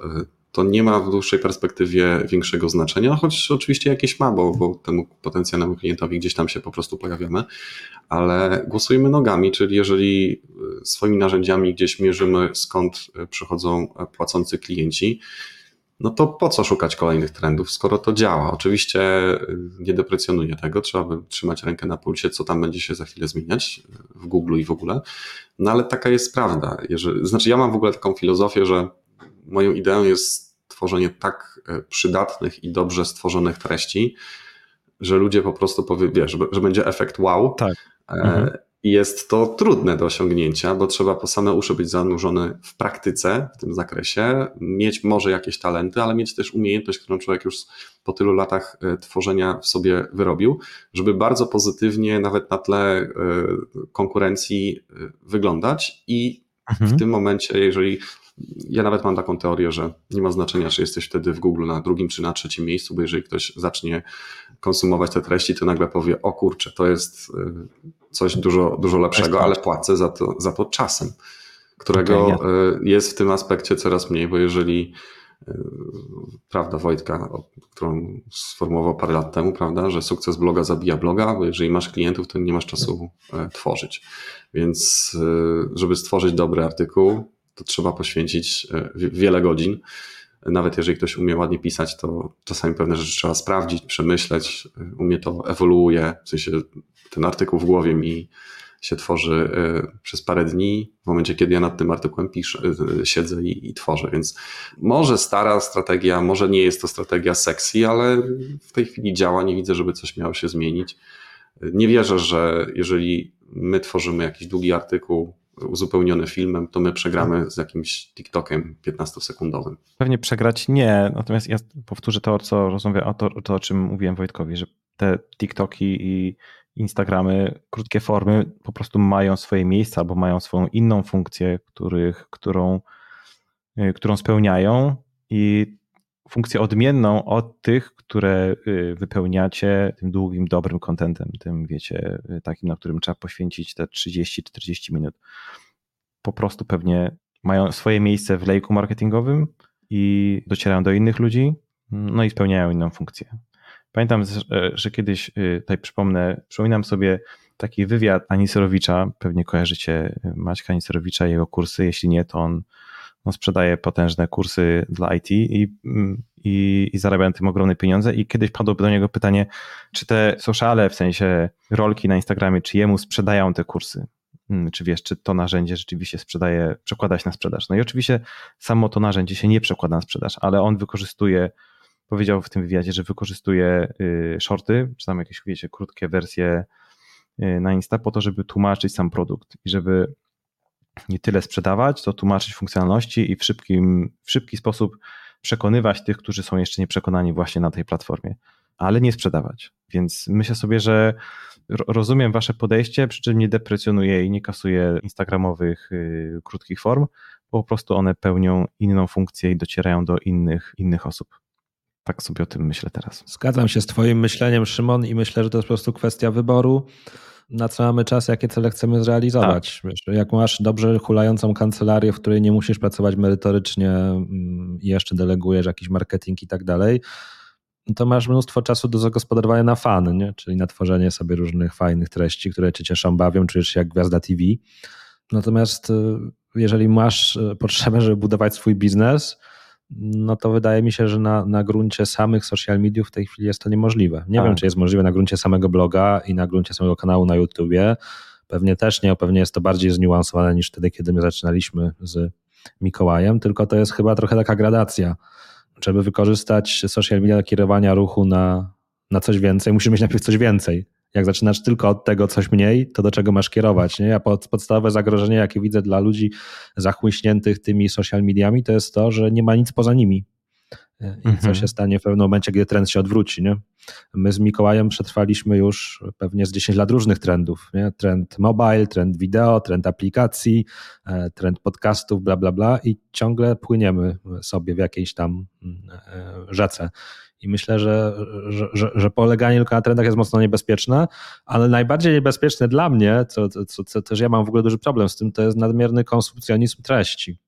to nie ma w dłuższej perspektywie większego znaczenia, choć oczywiście jakieś ma, bo, bo temu potencjalnemu klientowi gdzieś tam się po prostu pojawiamy, ale głosujemy nogami, czyli jeżeli e, swoimi narzędziami gdzieś mierzymy skąd e, przychodzą e, płacący klienci, no to po co szukać kolejnych trendów, skoro to działa? Oczywiście nie deprecjonuję tego, trzeba by trzymać rękę na pulsie, co tam będzie się za chwilę zmieniać w Google i w ogóle, no ale taka jest prawda. Jeżeli, znaczy ja mam w ogóle taką filozofię, że moją ideą jest tworzenie tak e, przydatnych i dobrze stworzonych treści, że ludzie po prostu powie, wiesz, że będzie efekt wow. Tak. E, mhm. Jest to trudne do osiągnięcia, bo trzeba po same uszy być zanurzony w praktyce w tym zakresie, mieć może jakieś talenty, ale mieć też umiejętność, którą człowiek już po tylu latach e, tworzenia w sobie wyrobił, żeby bardzo pozytywnie nawet na tle konkurencji wyglądać i mhm. w tym momencie, jeżeli ja nawet mam taką teorię, że nie ma znaczenia, czy jesteś wtedy w Google na drugim czy na trzecim miejscu, bo jeżeli ktoś zacznie konsumować te treści, to nagle powie: O kurczę, to jest y, coś dużo, dużo lepszego, ale płacę za to, za to czasem, którego okay, jest w tym aspekcie coraz mniej, bo jeżeli y, prawda Wojtka, którą sformułował parę lat temu, prawda, że sukces bloga zabija bloga, bo jeżeli masz klientów, to nie masz czasu tworzyć. Więc y, żeby stworzyć dobry artykuł, to trzeba poświęcić e, wiele godzin. nawet jeżeli ktoś umie ładnie pisać, to czasami pewne rzeczy trzeba sprawdzić, przemyśleć, u mnie to ewoluuje, w sensie ten artykuł w głowie mi się tworzy y, przez parę dni, w momencie, kiedy ja nad tym artykułem piszę, siedzę i, i tworzę, więc może stara strategia, może nie jest to strategia sexy, ale w tej chwili działa, nie widzę, żeby coś miało się zmienić. Nie wierzę, że jeżeli my tworzymy jakiś długi artykuł uzupełniony filmem, to my przegramy z jakimś TikTokiem 15-sekundowym. Pewnie przegrać nie, natomiast ja powtórzę to, co rozmawiam, o to, to, o czym mówiłem Wojtkowi, że te TikToki i Instagramy, krótkie formy po prostu mają swoje miejsca albo mają swoją inną funkcję, których, którą, y, którą spełniają i funkcję odmienną od tych, które y, wypełniacie tym długim, dobrym kontentem, tym wiecie, y, takim, na którym trzeba poświęcić te 30-40 minut. Po prostu pewnie mają swoje miejsce w lejku marketingowym i docierają do innych ludzi, no i spełniają inną funkcję. Pamiętam, że kiedyś, y, tutaj przypomnę, przypominam sobie taki wywiad Aniserowicza, pewnie kojarzycie Maćka Aniserowicza i jego kursy, jeśli nie, to on, on sprzedaje potężne kursy dla IT i, i, i zarabia na tym ogromne pieniądze i kiedyś padło do niego pytanie, czy te sociale, w sensie rolki na Instagramie, czy jemu sprzedają te kursy? Hmm, czy wiesz, czy to narzędzie rzeczywiście sprzedaje, przekłada się na sprzedaż? No i oczywiście samo to narzędzie się nie przekłada na sprzedaż, ale on wykorzystuje powiedział w tym wywiadzie, że wykorzystuje y, shorty, czy tam jakieś, wiecie, krótkie wersje y, na Insta po to, żeby tłumaczyć sam produkt i żeby nie tyle sprzedawać, to tłumaczyć funkcjonalności i w, szybkim, w szybki sposób przekonywać tych, którzy są jeszcze nieprzekonani właśnie na tej platformie, ale nie sprzedawać. Więc myślę sobie, że rozumiem wasze podejście, przy czym nie deprecjonuję i nie kasuję instagramowych y, krótkich form, bo po prostu one pełnią inną funkcję i docierają do innych, innych osób. Tak sobie o tym myślę teraz. Zgadzam się z Twoim myśleniem, Szymon, i myślę, że to jest po prostu kwestia wyboru. Na co mamy czas, jakie cele chcemy zrealizować. Tak. Wiesz, jak masz dobrze hulającą kancelarię, w której nie musisz pracować merytorycznie mm, i jeszcze delegujesz jakiś marketing i tak dalej, to masz mnóstwo czasu do zagospodarowania na fan, nie? czyli na tworzenie sobie różnych fajnych treści, które cię cieszą, bawią, czujesz się jak gwiazda TV. Natomiast y, jeżeli masz y, potrzebę, żeby budować swój biznes, no to wydaje mi się, że na, na gruncie samych social mediów w tej chwili jest to niemożliwe. Nie wiem, tak. czy jest możliwe na gruncie samego bloga i na gruncie samego kanału na YouTubie. Pewnie też nie, pewnie jest to bardziej zniuansowane niż wtedy, kiedy my zaczynaliśmy z Mikołajem, tylko to jest chyba trochę taka gradacja. Żeby wykorzystać social media do kierowania ruchu na, na coś więcej, musisz mieć najpierw coś więcej. Jak zaczynasz tylko od tego coś mniej, to do czego masz kierować? Nie? Ja pod, podstawowe zagrożenie, jakie widzę dla ludzi zachłyśniętych tymi social mediami, to jest to, że nie ma nic poza nimi. I mhm. co się stanie w pewnym momencie, gdy trend się odwróci. Nie? My z Mikołajem przetrwaliśmy już pewnie z 10 lat różnych trendów. Nie? Trend mobile, trend wideo, trend aplikacji, e, trend podcastów, bla, bla, bla i ciągle płyniemy sobie w jakiejś tam mm, e, rzece. I myślę, że, że, że, że, poleganie tylko na trendach jest mocno niebezpieczne, ale najbardziej niebezpieczne dla mnie, co, co, co też ja mam w ogóle duży problem z tym, to jest nadmierny konsumpcjonizm treści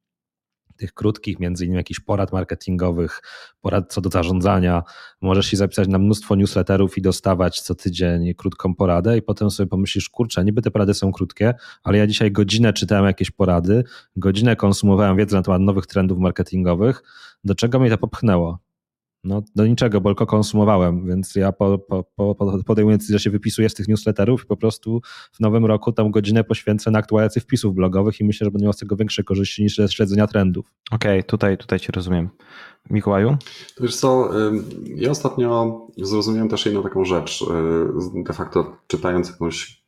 tych krótkich, między innymi jakichś porad marketingowych, porad co do zarządzania. Możesz się zapisać na mnóstwo newsletterów i dostawać co tydzień krótką poradę i potem sobie pomyślisz, kurczę, niby te porady są krótkie, ale ja dzisiaj godzinę czytałem jakieś porady, godzinę konsumowałem wiedzę na temat nowych trendów marketingowych, do czego mnie to popchnęło? No, do niczego, bo tylko konsumowałem, więc ja po, po, po, podejmuję decyzję, że się wypisuję z tych newsletterów i po prostu w nowym roku tam godzinę poświęcę na aktualizację wpisów blogowych i myślę, że będę miał z tego większe korzyści niż ze śledzenia trendów. Okej, okay, tutaj, tutaj Cię rozumiem. Mikołaju? To wiesz co, ja ostatnio zrozumiałem też jedną taką rzecz, y, de facto czytając jakąś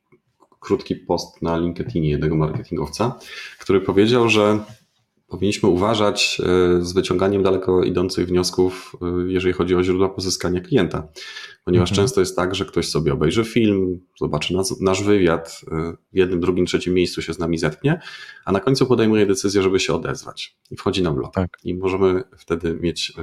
krótki post na LinkedInie jednego marketingowca, który powiedział, że powinniśmy uważać e, z wyciąganiem daleko idących wniosków, e, jeżeli chodzi o źródła pozyskania klienta. Ponieważ mhm. często jest tak, że ktoś sobie obejrzy film, zobaczy nas, nasz wywiad, e, w jednym, drugim, trzecim miejscu się z nami zetknie, a na końcu podejmuje decyzję, żeby się odezwać i wchodzi na blog. Tak. I możemy wtedy mieć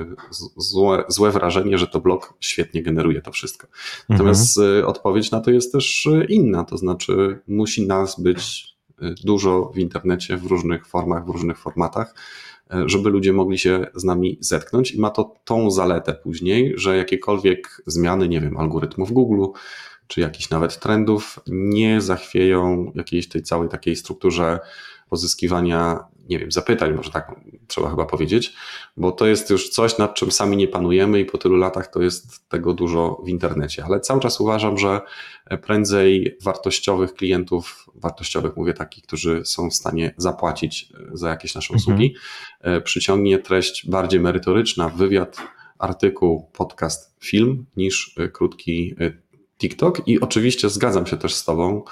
złe, złe, wrażenie, że to blog świetnie generuje to wszystko. Natomiast mhm. odpowiedź na to jest też inna, to znaczy musi nas być dużo w internecie w różnych formach, w różnych formatach, e, żeby ludzie mogli się z nami zetknąć. I ma to tą zaletę później, że jakiekolwiek zmiany, nie wiem, algorytmów Google, czy jakichś nawet trendów nie zachwieją jakiejś tej całej takiej strukturze pozyskiwania, nie wiem, zapytań, może tak trzeba chyba powiedzieć, bo to jest już coś, nad czym sami nie panujemy i po tylu latach to jest tego dużo w internecie. Ale cały czas uważam, że prędzej wartościowych klientów, wartościowych mówię takich, którzy są w stanie zapłacić za jakieś nasze mhm. usługi, mhm. przyciągnie treść bardziej merytoryczna, wywiad, artykuł, podcast, film niż krótki TikTok i oczywiście zgadzam się też z Tobą.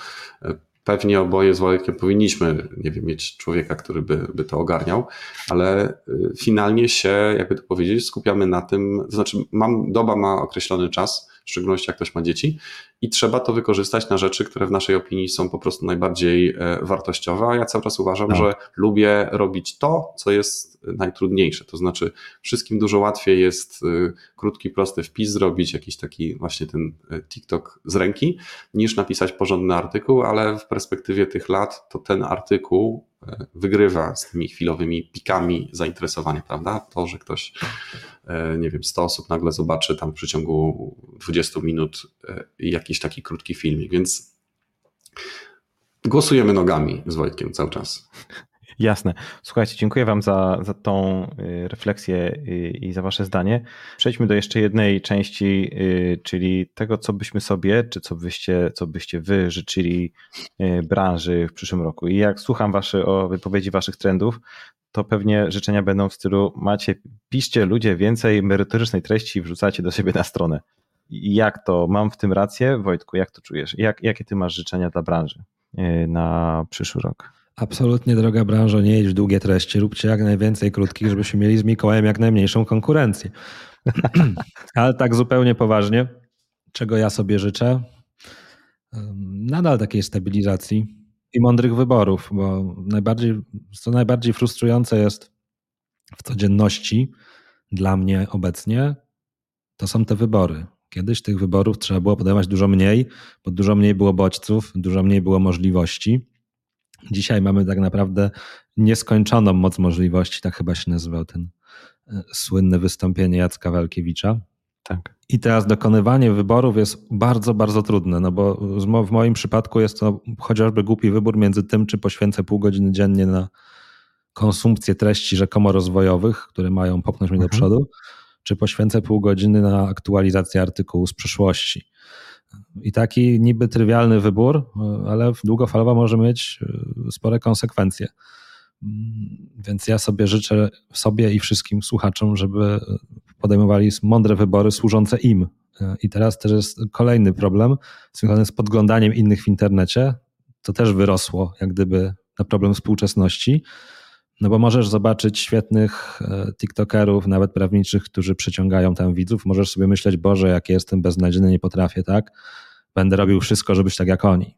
Pewnie oboje z Wojtkiem powinniśmy, nie wiem, mieć człowieka, który by, by to ogarniał, ale y, finalnie się, jakby to powiedzieć, skupiamy na tym, znaczy mam, doba ma określony czas, w szczególności jak ktoś ma dzieci, i trzeba to wykorzystać na rzeczy, które w naszej opinii są po prostu najbardziej e, wartościowe. A ja cały czas uważam, no. że lubię robić to, co jest najtrudniejsze. To znaczy, wszystkim dużo łatwiej jest e, krótki, prosty wpis zrobić, jakiś taki właśnie ten e, TikTok z ręki, niż napisać porządny artykuł, ale w perspektywie tych lat to ten artykuł wygrywa z tymi chwilowymi pikami zainteresowania, prawda? To, że ktoś, nie wiem, 100 osób nagle zobaczy tam w przeciągu 20 minut jakiś taki krótki filmik, więc głosujemy nogami z Wojtkiem cały czas. Jasne. Słuchajcie, dziękuję Wam za, za tą y, refleksję y, i za Wasze zdanie. Przejdźmy do jeszcze jednej części, y, czyli tego, co byśmy sobie, czy co byście, co byście Wy życzyli branży w przyszłym roku. I jak słucham wasze, o wypowiedzi Waszych trendów, to pewnie życzenia będą w stylu macie, piszcie ludzie więcej merytorycznej treści i wrzucacie do siebie na stronę. Jak to? Mam w tym rację? Wojtku, jak to czujesz? Jak, jakie ty masz życzenia dla branży na przyszły rok? Absolutnie, droga branżo, nie jedź w długie treści, róbcie jak najwięcej krótkich, żebyśmy mieli z Mikołajem jak najmniejszą konkurencję. (clears throat) Ale tak zupełnie poważnie, czego ja sobie życzę? Nadal takiej stabilizacji i mądrych wyborów, bo najbardziej, co najbardziej frustrujące jest w codzienności dla mnie obecnie, to są te wybory. Kiedyś tych wyborów trzeba było podejmować dużo mniej, bo dużo mniej było bodźców, dużo mniej było możliwości. Dzisiaj mamy tak naprawdę nieskończoną moc możliwości, tak chyba się nazywał ten e, słynne wystąpienie Jacka Walkiewicza. Tak. I teraz dokonywanie wyborów jest bardzo, bardzo trudne, no bo w moim przypadku jest to chociażby głupi wybór między tym, czy poświęcę pół godziny dziennie na konsumpcję treści rzekomo rozwojowych, które mają popchnąć mnie mhm. do przodu, czy poświęcę pół godziny na aktualizację artykułu z przeszłości. I taki niby trywialny wybór, ale długofalowo może mieć e, spore konsekwencje. Mm, więc ja sobie życzę sobie i wszystkim słuchaczom, żeby podejmowali mądre wybory służące im. E, I teraz też jest kolejny problem związany z podglądaniem innych w internecie. To też wyrosło jak gdyby na problem współczesności no bo możesz zobaczyć świetnych e, TikTokerów, nawet prawniczych, którzy przyciągają tam widzów. Możesz sobie myśleć, Boże, jak jestem beznadziejny, nie potrafię, tak? Będę robił wszystko, żeby być tak jak oni.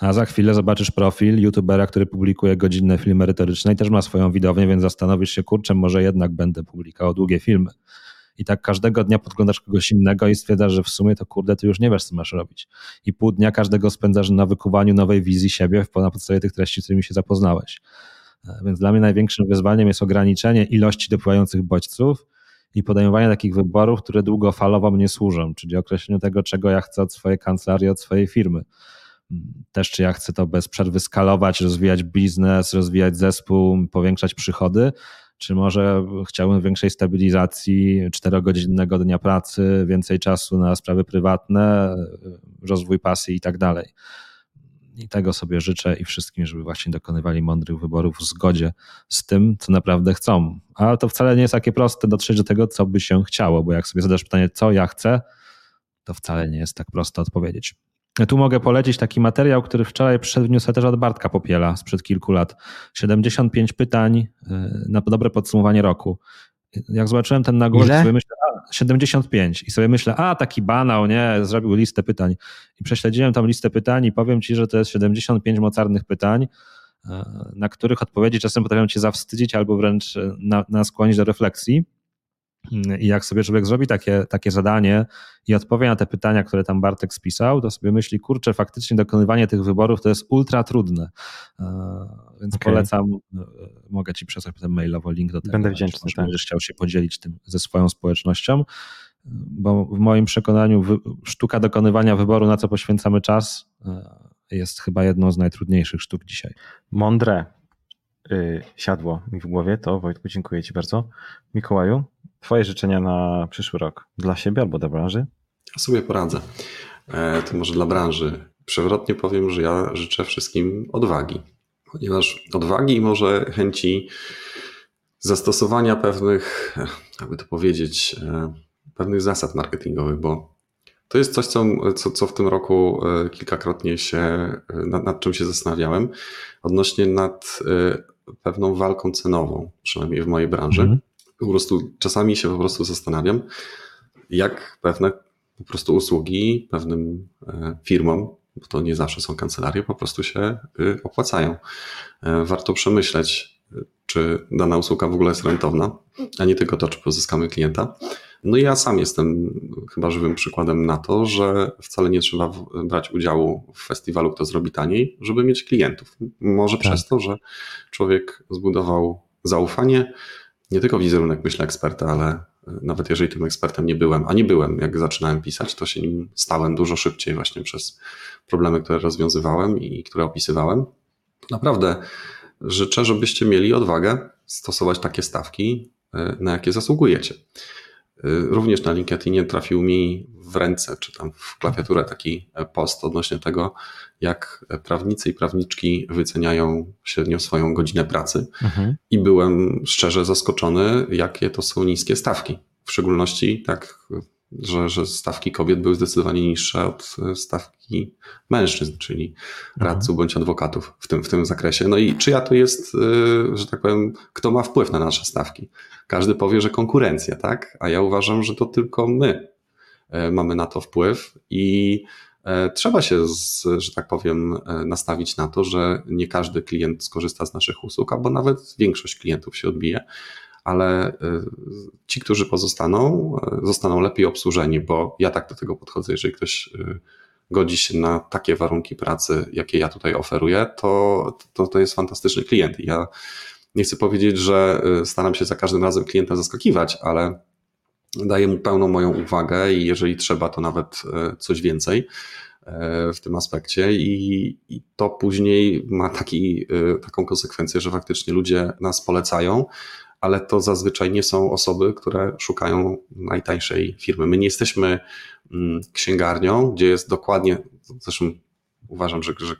A za chwilę zobaczysz profil youtubera, który publikuje godzinne filmy merytoryczne i też ma swoją widownię, więc zastanowisz się, kurczę, może jednak będę publikował długie filmy. I tak każdego dnia podglądasz kogoś innego i stwierdzasz, że w sumie to kurde, ty już nie wiesz, co masz robić. I pół dnia każdego spędzasz na wykuwaniu nowej wizji siebie na podstawie tych treści, z którymi się zapoznałeś. Więc dla mnie największym wyzwaniem jest ograniczenie ilości dopływających bodźców i podejmowanie takich wyborów, które długofalowo mnie służą, czyli określeniu tego, czego ja chcę od swojej kancelarii, od swojej firmy. Też czy ja chcę to bez przerwy skalować, rozwijać biznes, rozwijać zespół, powiększać przychody, czy może chciałbym większej stabilizacji, czterogodzinnego dnia pracy, więcej czasu na sprawy prywatne, rozwój pasji i tak dalej. I tego sobie życzę i wszystkim, żeby właśnie dokonywali mądrych wyborów w zgodzie z tym, co naprawdę chcą. Ale to wcale nie jest takie proste dotrzeć do tego, co by się chciało, bo jak sobie zadasz pytanie, co ja chcę, to wcale nie jest tak prosto odpowiedzieć. Tu mogę polecić taki materiał, który wczoraj przyszedł w newsletterze od Bartka Popiela sprzed kilku lat. 75 pytań y, na dobre podsumowanie roku. Jak zobaczyłem ten nagłówek, sobie myślę, a, 75 i sobie myślę, a taki banał, nie, zrobił listę pytań. I prześledziłem tam listę pytań i powiem ci, że to jest 75 mocarnych pytań, e, na których odpowiedzi czasem potrafią cię zawstydzić albo wręcz na, na skłonić do refleksji. I jak sobie człowiek zrobi takie, takie zadanie i odpowie na te pytania, które tam Bartek spisał, to sobie myśli, kurczę, faktycznie dokonywanie tych wyborów to jest ultra trudne. E, więc okay. polecam, e, mogę ci przesłać potem mailowo link do tego. Będę wdzięczny. Może tak. będziesz chciał się podzielić tym ze swoją społecznością, bo w moim przekonaniu sztuka dokonywania wyboru, na co poświęcamy czas, e, jest chyba jedną z najtrudniejszych sztuk dzisiaj. Mądre. y, siadło mi w głowie, to Wojtku, dziękuję Ci bardzo. Mikołaju, Twoje życzenia na przyszły rok dla siebie albo dla branży? Ja sobie poradzę. E, to może dla branży. Przewrotnie powiem, że ja życzę wszystkim odwagi, ponieważ odwagi i może chęci zastosowania pewnych, jakby to powiedzieć, e, pewnych zasad marketingowych, bo to jest coś, co, co, co w tym roku e, kilkakrotnie się, e, nad, nad czym się zastanawiałem, odnośnie nad pewną walką cenową, przynajmniej w mojej branży. Mm. Po prostu czasami się po prostu zastanawiam, jak pewne po prostu usługi pewnym firmom, bo to nie zawsze są kancelarie, po prostu się opłacają. Warto przemyśleć, czy dana usługa w ogóle jest rentowna, a nie tylko to, czy pozyskamy klienta. No i ja sam jestem chyba żywym przykładem na to, że wcale nie trzeba brać udziału w festiwalu, kto zrobi taniej, żeby mieć klientów. Może tak. przez to, że człowiek zbudował zaufanie, nie tylko wizerunek, myślę, eksperta, ale nawet jeżeli tym ekspertem nie byłem, a nie byłem, jak zaczynałem pisać, to się nim stałem dużo szybciej właśnie przez problemy, które rozwiązywałem i które opisywałem. Naprawdę życzę, żebyście mieli odwagę stosować takie stawki, e, na jakie zasługujecie. E, również na LinkedInie trafił mi w ręce, czy tam w klawiaturę taki post odnośnie tego, jak prawnicy i prawniczki wyceniają średnio swoją godzinę pracy. Mhm. I byłem szczerze zaskoczony, jakie to są niskie stawki. W szczególności tak że, że stawki kobiet były zdecydowanie niższe od e, stawki mężczyzn, czyli radców bądź adwokatów w tym, w tym zakresie. No i czyja to jest, e, że tak powiem, kto ma wpływ na nasze stawki? Każdy powie, że konkurencja, tak? A ja uważam, że to tylko my e, mamy na to wpływ i trzeba się, że tak powiem, nastawić na to, że nie każdy klient skorzysta z naszych usług, albo nawet większość klientów się odbije ale y, ci, którzy pozostaną, y, zostaną lepiej obsłużeni, bo ja tak do tego podchodzę. Jeżeli ktoś y, godzi się na takie warunki pracy, jakie ja tutaj oferuję, to, to, to jest fantastyczny klient. Ja nie chcę powiedzieć, że staram się za każdym razem klienta zaskakiwać, ale daję mu pełną moją uwagę i jeżeli trzeba, to nawet coś więcej w tym aspekcie i, i, to później ma taki, taką konsekwencję, że faktycznie ludzie nas polecają, ale to zazwyczaj nie są osoby, które szukają najtańszej firmy. My nie jesteśmy mm, księgarnią, gdzie jest dokładnie, zresztą uważam, że, że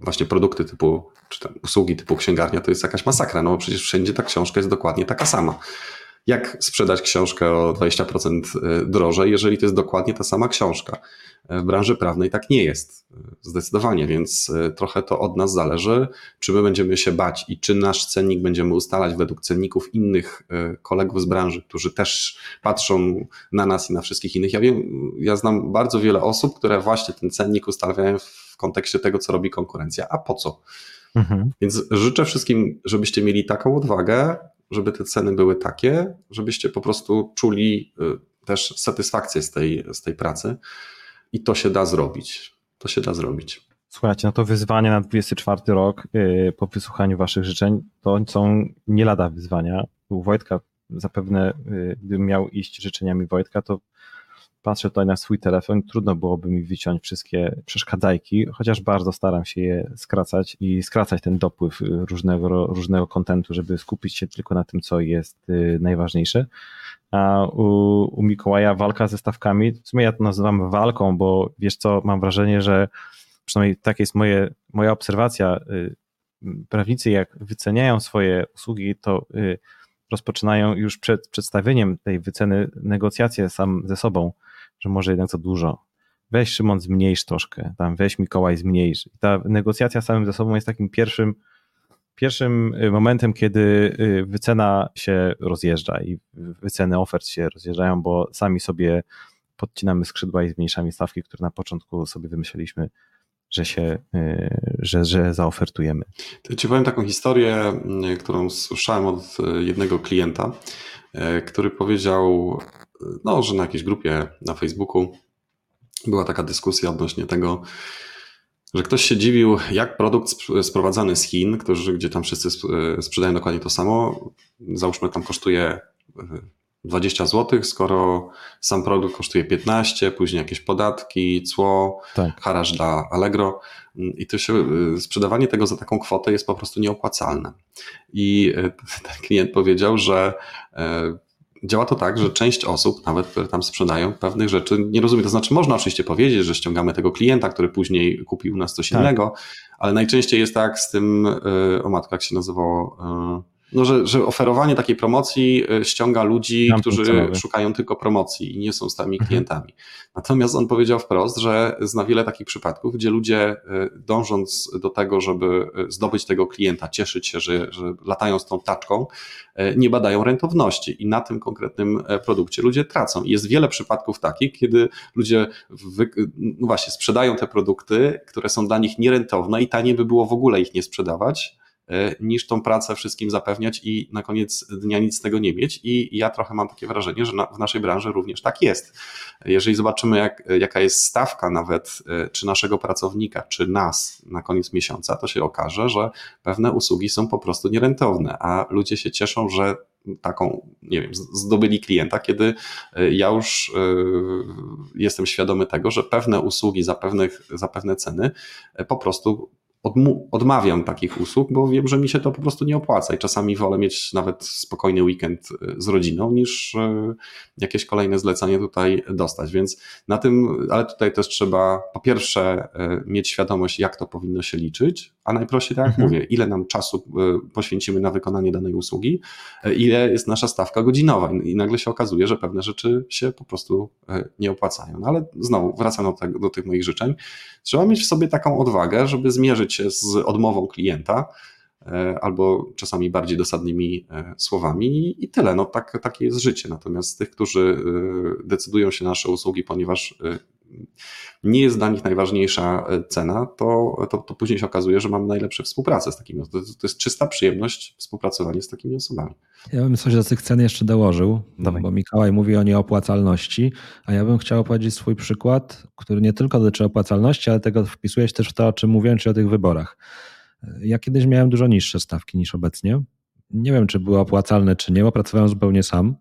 właśnie produkty typu, czy usługi typu księgarnia to jest jakaś masakra, no bo przecież wszędzie ta książka jest dokładnie taka sama. Jak sprzedać książkę o 20% y, drożej, jeżeli to jest dokładnie ta sama książka? W branży prawnej tak nie jest, zdecydowanie, więc trochę to od nas zależy, czy my będziemy się bać i czy nasz cennik będziemy ustalać według cenników innych kolegów z branży, którzy też patrzą na nas i na wszystkich innych. Ja wiem, ja znam bardzo wiele osób, które właśnie ten cennik ustawiają w kontekście tego, co robi konkurencja. A po co? Mhm. Więc życzę wszystkim, żebyście mieli taką odwagę, żeby te ceny były takie, żebyście po prostu czuli e, też satysfakcję z tej, z tej pracy i to się da zrobić. To się da zrobić. Słuchajcie, no to wyzwanie na 24 rok yy, po wysłuchaniu Waszych życzeń to są nie lada wyzwania. U Wojtka zapewne, yy, gdybym miał iść życzeniami Wojtka, to patrzę tutaj na swój telefon, trudno byłoby mi wyciąć wszystkie przeszkadzajki, chociaż bardzo staram się je skracać i skracać ten dopływ różnego, różnego kontentu, żeby skupić się tylko na tym, co jest y, najważniejsze. A u, u Mikołaja walka ze stawkami, w sumie ja to nazywam walką, bo wiesz co, mam wrażenie, że przynajmniej taka jest moje, moja obserwacja, y, prawnicy jak wyceniają swoje usługi, to y, rozpoczynają już przed przedstawieniem tej wyceny negocjacje sam ze sobą, że może jednak za dużo. Weź Szymon zmniejsz troszkę, tam weź Mikołaj zmniejsz. I ta negocjacja samym ze sobą jest takim pierwszym pierwszym y, momentem, kiedy y, wycena się rozjeżdża i wyceny ofert się rozjeżdżają, bo sami sobie podcinamy skrzydła i zmniejszamy stawki, które na początku sobie wymyśliliśmy, że się, y, że, że zaofertujemy. To ci powiem taką historię, którą słyszałem od jednego klienta, który powiedział, no, że na jakiejś grupie na Facebooku była taka dyskusja odnośnie tego, że ktoś się dziwił, jak produkt sprowadzany z Chin, którzy, gdzie tam wszyscy sprzedają dokładnie to samo, załóżmy tam kosztuje 20 zł, skoro sam produkt kosztuje 15, później jakieś podatki, cło, tak. haraż dla Allegro i to się, y, sprzedawanie tego za taką kwotę jest po prostu nieopłacalne. I (laughs) ten klient powiedział, że e, działa to tak, że część osób, nawet które tam sprzedają, pewnych rzeczy nie rozumie. To znaczy, można oczywiście powiedzieć, że ściągamy tego klienta, który później kupił u nas coś tak. innego, ale najczęściej jest tak z tym, y, o matko, jak się nazywało, no, że, że oferowanie takiej promocji e, ściąga ludzi, którzy szukają tylko promocji i nie są stałymi mhm. klientami. Natomiast on powiedział wprost, że zna wiele takich przypadków, gdzie ludzie e, dążąc do tego, żeby e, zdobyć tego klienta, cieszyć się, że, że latają z tą taczką, nie badają rentowności i na tym konkretnym produkcie ludzie tracą. I jest wiele przypadków takich, kiedy ludzie wy, no właśnie sprzedają te produkty, które są dla nich nierentowne i taniej by było w ogóle ich nie sprzedawać, niż tą pracę wszystkim zapewniać i na koniec dnia nic z tego nie mieć. I ja trochę mam takie wrażenie, że na, w naszej branży również tak jest. Jeżeli zobaczymy, jak, jaka jest stawka nawet e, czy naszego pracownika, czy nas na koniec miesiąca, to się okaże, że pewne usługi są po prostu nierentowne, a ludzie się cieszą, że taką, nie wiem, zdobyli klienta, kiedy e, ja już jestem świadomy tego, że pewne usługi za, pewnych, za pewne ceny po prostu odmawiam takich usług, bo wiem, że mi się to po prostu nie opłaca i czasami wolę mieć nawet spokojny weekend y, z rodziną, niż y, jakieś kolejne zlecenie tutaj dostać. Więc na tym, ale tutaj też trzeba po pierwsze y, mieć świadomość, jak to powinno się liczyć, a najprościej tak jak mhm. mówię, ile nam czasu poświęcimy na wykonanie danej usługi, ile jest nasza stawka godzinowa i nagle się okazuje, że pewne rzeczy się po prostu nie opłacają. No ale znowu wracam do, do tych moich życzeń. Trzeba mieć w sobie taką odwagę, żeby zmierzyć się z odmową klienta, albo czasami bardziej dosadnymi słowami i tyle. No tak, takie jest życie. Natomiast tych, którzy decydują się na nasze usługi, ponieważ nie jest dla nich najważniejsza cena, to, to, to później się okazuje, że mamy najlepsze współpracę z takimi osobami. To, to jest czysta przyjemność współpracowanie z takimi osobami. Ja bym coś do tych cen jeszcze dołożył, Dawaj. bo Mikołaj mówi o nieopłacalności, a ja bym chciał opowiedzieć swój przykład, który nie tylko dotyczy opłacalności, ale tego wpisuje się też w to, o czym mówiłem, czyli o tych wyborach. Ja kiedyś miałem dużo niższe stawki niż obecnie. Nie wiem, czy były opłacalne, czy nie, bo pracowałem zupełnie sam.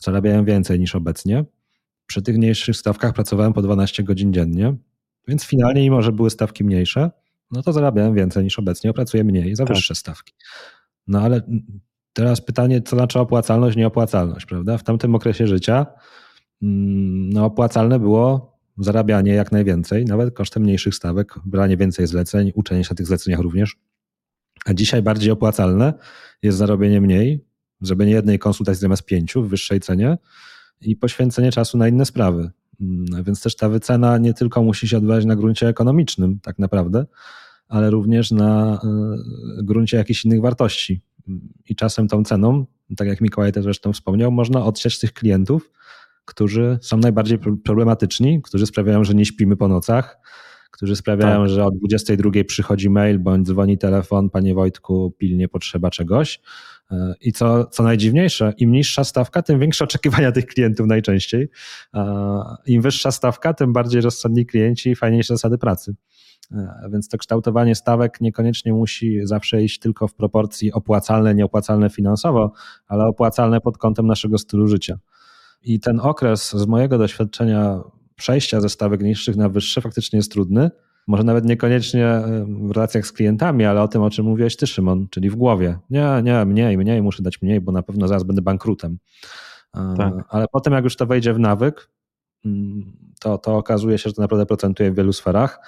Zarabiałem więcej niż obecnie. Przy tych mniejszych stawkach pracowałem po 12 godzin dziennie, więc finalnie, mimo że były stawki mniejsze, no to zarabiałem więcej niż obecnie, pracuję mniej za tak. wyższe stawki. No ale Teraz pytanie, co znaczy opłacalność, nieopłacalność, prawda? W tamtym okresie życia mm, no, opłacalne było zarabianie jak najwięcej, nawet kosztem mniejszych stawek, branie więcej zleceń, uczenie się na tych zleceniach również. A dzisiaj bardziej opłacalne jest zarobienie mniej, zrobienie jednej konsultacji zamiast pięciu w wyższej cenie i poświęcenie czasu na inne sprawy. Mm, więc też ta wycena nie tylko musi się odbywać na gruncie ekonomicznym, tak naprawdę, ale również na e, gruncie jakichś innych wartości i czasem tą ceną, tak jak Mikołaj też zresztą wspomniał, można odsiać tych klientów, którzy są najbardziej problematyczni, którzy sprawiają, że nie śpimy po nocach, którzy sprawiają, tak. że o 22 przychodzi mail bądź dzwoni telefon, panie Wojtku, pilnie potrzeba czegoś. I co, co najdziwniejsze, im niższa stawka, tym większe oczekiwania tych klientów najczęściej. Im wyższa stawka, tym bardziej rozsądni klienci i fajniejsze zasady pracy. Więc to kształtowanie stawek niekoniecznie musi zawsze iść tylko w proporcji opłacalne, nieopłacalne finansowo, ale opłacalne pod kątem naszego stylu życia. I ten okres z mojego doświadczenia przejścia ze stawek niższych na wyższe faktycznie jest trudny. Może nawet niekoniecznie w relacjach z klientami, ale o tym, o czym mówiłeś ty, Szymon, czyli w głowie. Nie, nie, mniej, mniej, muszę dać mniej, bo na pewno zaraz będę bankrutem. E, tak. Ale potem, jak już to wejdzie w nawyk, mm, to, to okazuje się, że to naprawdę procentuje w wielu sferach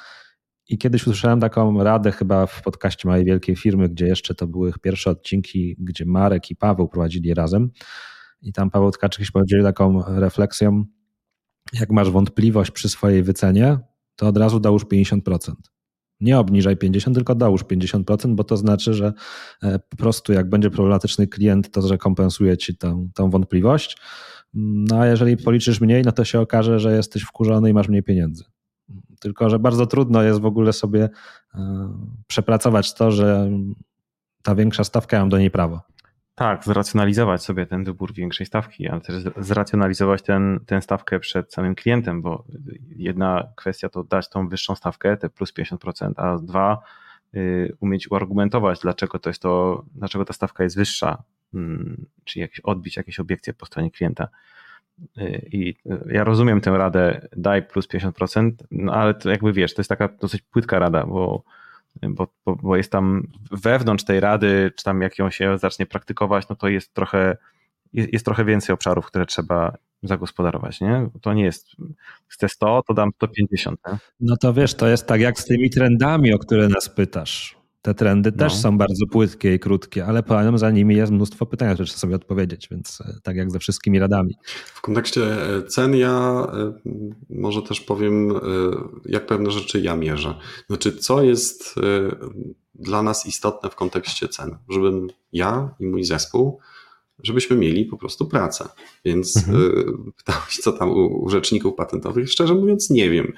i kiedyś usłyszałem taką radę chyba w podcaście małej wielkiej firmy, gdzie jeszcze to były pierwsze odcinki, gdzie Marek i Paweł prowadzili razem. I tam Paweł Tkaczyk się podzielił taką refleksją, jak masz wątpliwość przy swojej wycenie, to od razu dałóż 50%. Nie obniżaj 50, tylko dałóż 50%, bo to znaczy, że e, po prostu jak będzie problematyczny klient, to zrekompensuje ci tę, tę wątpliwość. No a jeżeli policzysz mniej, no to się okaże, że jesteś wkurzony i masz mniej pieniędzy. Tylko, że bardzo trudno jest w ogóle sobie e, przepracować to, że ta większa stawka, ja mam do niej prawo. Tak, zracjonalizować sobie ten wybór większej stawki, ale też zracjonalizować ten, tę stawkę przed samym klientem, bo jedna kwestia to dać tą wyższą stawkę, te plus 50%, a dwa, y, umieć uargumentować, dlaczego to jest to, dlaczego ta stawka jest wyższa mm, czy jakieś odbić jakieś obiekcje po stronie klienta. Y, I ja rozumiem tę radę, daj plus 50%, no ale to jakby wiesz, to jest taka dosyć płytka rada, bo, bo, bo jest tam wewnątrz tej rady, czy tam jak ją się zacznie praktykować, no to jest trochę, jest, jest trochę więcej obszarów, które trzeba zagospodarować, nie? To nie jest, chcę 100, to dam 150. Nie? No to wiesz, to jest tak jak z tymi trendami, o które nas pytasz. Te trendy też no. są bardzo płytkie i krótkie, ale potem za nimi jest mnóstwo pytań, które trzeba sobie odpowiedzieć, więc e, tak jak ze wszystkimi radami. W kontekście e, cen ja e, może też powiem, jak pewne rzeczy ja mierzę. Znaczy, co jest dla nas istotne w kontekście cen? Żebym ja i mój zespół żebyśmy mieli po prostu pracę. Więc mhm. Y, pytałeś, co tam u, rzeczników patentowych. Szczerze mówiąc, nie wiem.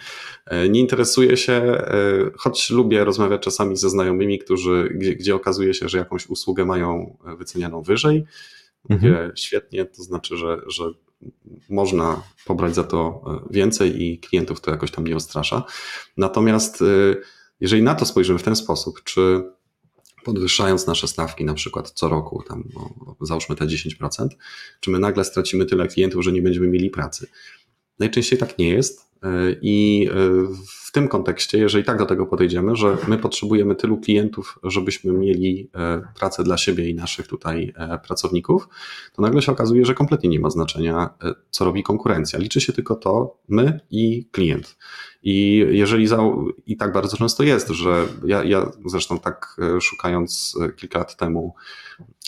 E, nie interesuję się, e, choć lubię rozmawiać czasami ze znajomymi, którzy, gdzie, gdzie okazuje się, że jakąś usługę mają wycenianą wyżej. Mówię, mhm. świetnie, to znaczy, że, że można pobrać za to e, więcej i klientów to jakoś tam nie ostrasza. Natomiast jeżeli na to spojrzymy w ten sposób, czy podwyższając nasze stawki na przykład co roku, tam no, załóżmy te 10%, czy my nagle stracimy tyle klientów, że nie będziemy mieli pracy. Najczęściej tak nie jest e, i e, w tym kontekście, jeżeli tak do tego podejdziemy, że my potrzebujemy tylu klientów, żebyśmy mieli e, pracę dla siebie i naszych tutaj pracowników, to nagle się okazuje, że kompletnie nie ma znaczenia, co robi konkurencja. Liczy się tylko to my i klient. I jeżeli za, i tak bardzo często jest, że ja, ja zresztą tak e, szukając e, kilka lat temu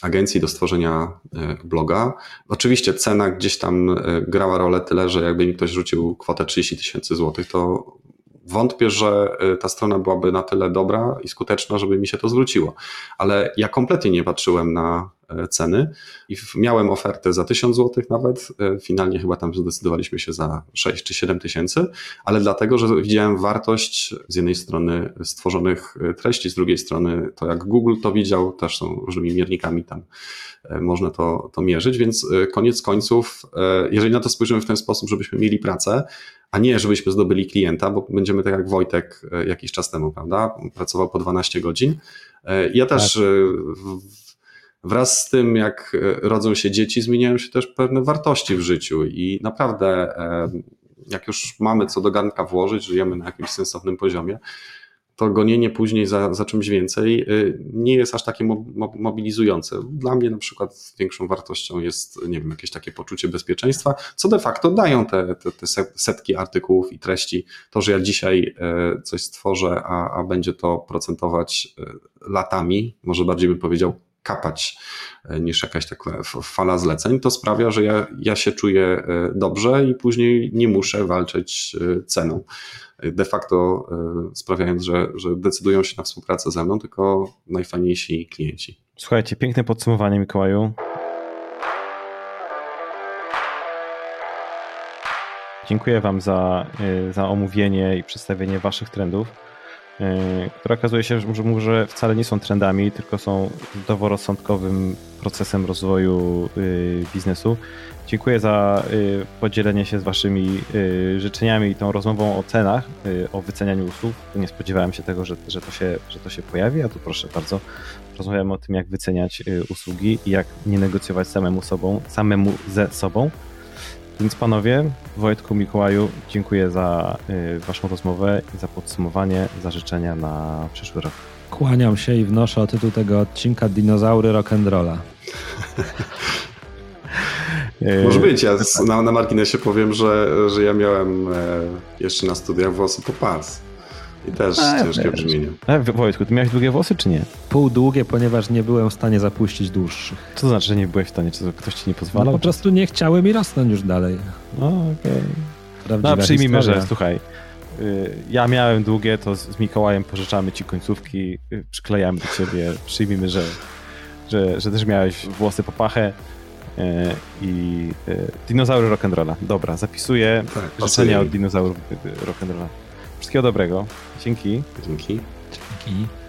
agencji do stworzenia e, bloga, oczywiście cena gdzieś tam grała rolę tyle, że jakby mi ktoś rzucił kwotę 30 tysięcy złotych, to wątpię, że ta strona byłaby na tyle dobra i skuteczna, żeby mi się to zwróciło. Ale ja kompletnie nie patrzyłem na ceny. I miałem ofertę za 1000 zł nawet, e, finalnie chyba tam zdecydowaliśmy się za 6 czy 7 tysięcy, ale dlatego, że widziałem wartość z jednej strony stworzonych e, treści, z drugiej strony to jak Google to widział, też są różnymi miernikami tam można to, to mierzyć, więc koniec końców, jeżeli na to spojrzymy w ten sposób, żebyśmy mieli pracę, a nie żebyśmy zdobyli klienta, bo będziemy tak jak Wojtek jakiś czas temu, prawda, pracował po 12 godzin. Ja też tak wraz z tym, jak e, rodzą się dzieci, zmieniają się też pewne wartości w życiu i naprawdę, e, jak już mamy co do garnka włożyć, żyjemy na jakimś sensownym poziomie, to gonienie później za, za czymś więcej e, nie jest aż takie mobilizujące. Dla mnie na przykład większą wartością jest, nie wiem, jakieś takie poczucie bezpieczeństwa, co de facto dają te, te, te setki artykułów i treści. To, że ja dzisiaj coś stworzę, a, a będzie to procentować latami, może bardziej bym powiedział kapać e, niż jakaś taka fala zleceń, to sprawia, że ja, ja się czuję e, dobrze i później nie muszę walczyć e, ceną. De facto sprawiając, że, że decydują się na współpracę ze mną tylko najfajniejsi klienci. Słuchajcie, piękne podsumowanie, Mikołaju. Dziękuję Wam za, za omówienie i przedstawienie Waszych trendów. E, które okazuje się, że może wcale nie są trendami, tylko są zdroworozsądkowym procesem rozwoju y, biznesu. Dziękuję za y, podzielenie się z Waszymi y, życzeniami i tą rozmową o cenach, o wycenianiu usług. Nie spodziewałem się tego, że, że, to, się, że to się pojawi, a tu proszę bardzo, rozmawiamy o tym, jak wyceniać usługi i jak nie negocjować samemu sobą, samemu ze sobą. Więc panowie, Wojtku, Mikołaju, dziękuję za y, waszą rozmowę, za podsumowanie, za życzenia na przyszły rok. Kłaniam się i wnoszę o tytuł tego odcinka Dinozaury Rock'n'Rolla. (laughs) Może być. Ja na, na marginesie powiem, że, że ja miałem e, jeszcze na studiach włosy po pas. I też A, ciężkie brzmienie. A, Wojtku, ty miałeś długie włosy, czy nie? Pół długie, ponieważ nie byłem w stanie zapuścić dłuższych. Co to znaczy, że nie byłeś w stanie? Czy ktoś ci nie pozwalał? No, po prostu nie chciały mi rosnąć już dalej. No, okej. Okay. No, przyjmijmy, historia. że słuchaj, y, ja miałem długie, to z Mikołajem pożyczamy ci końcówki, y, przyklejamy do ciebie. Przyjmijmy, że, że, że też miałeś włosy po pachę y, i dinozaury rock'n'rolla. Dobra, zapisuję tak, życzenia od dinozaurów rock'n'rolla. Wszystkiego dobrego. Dzięki. Dzięki. Dzięki.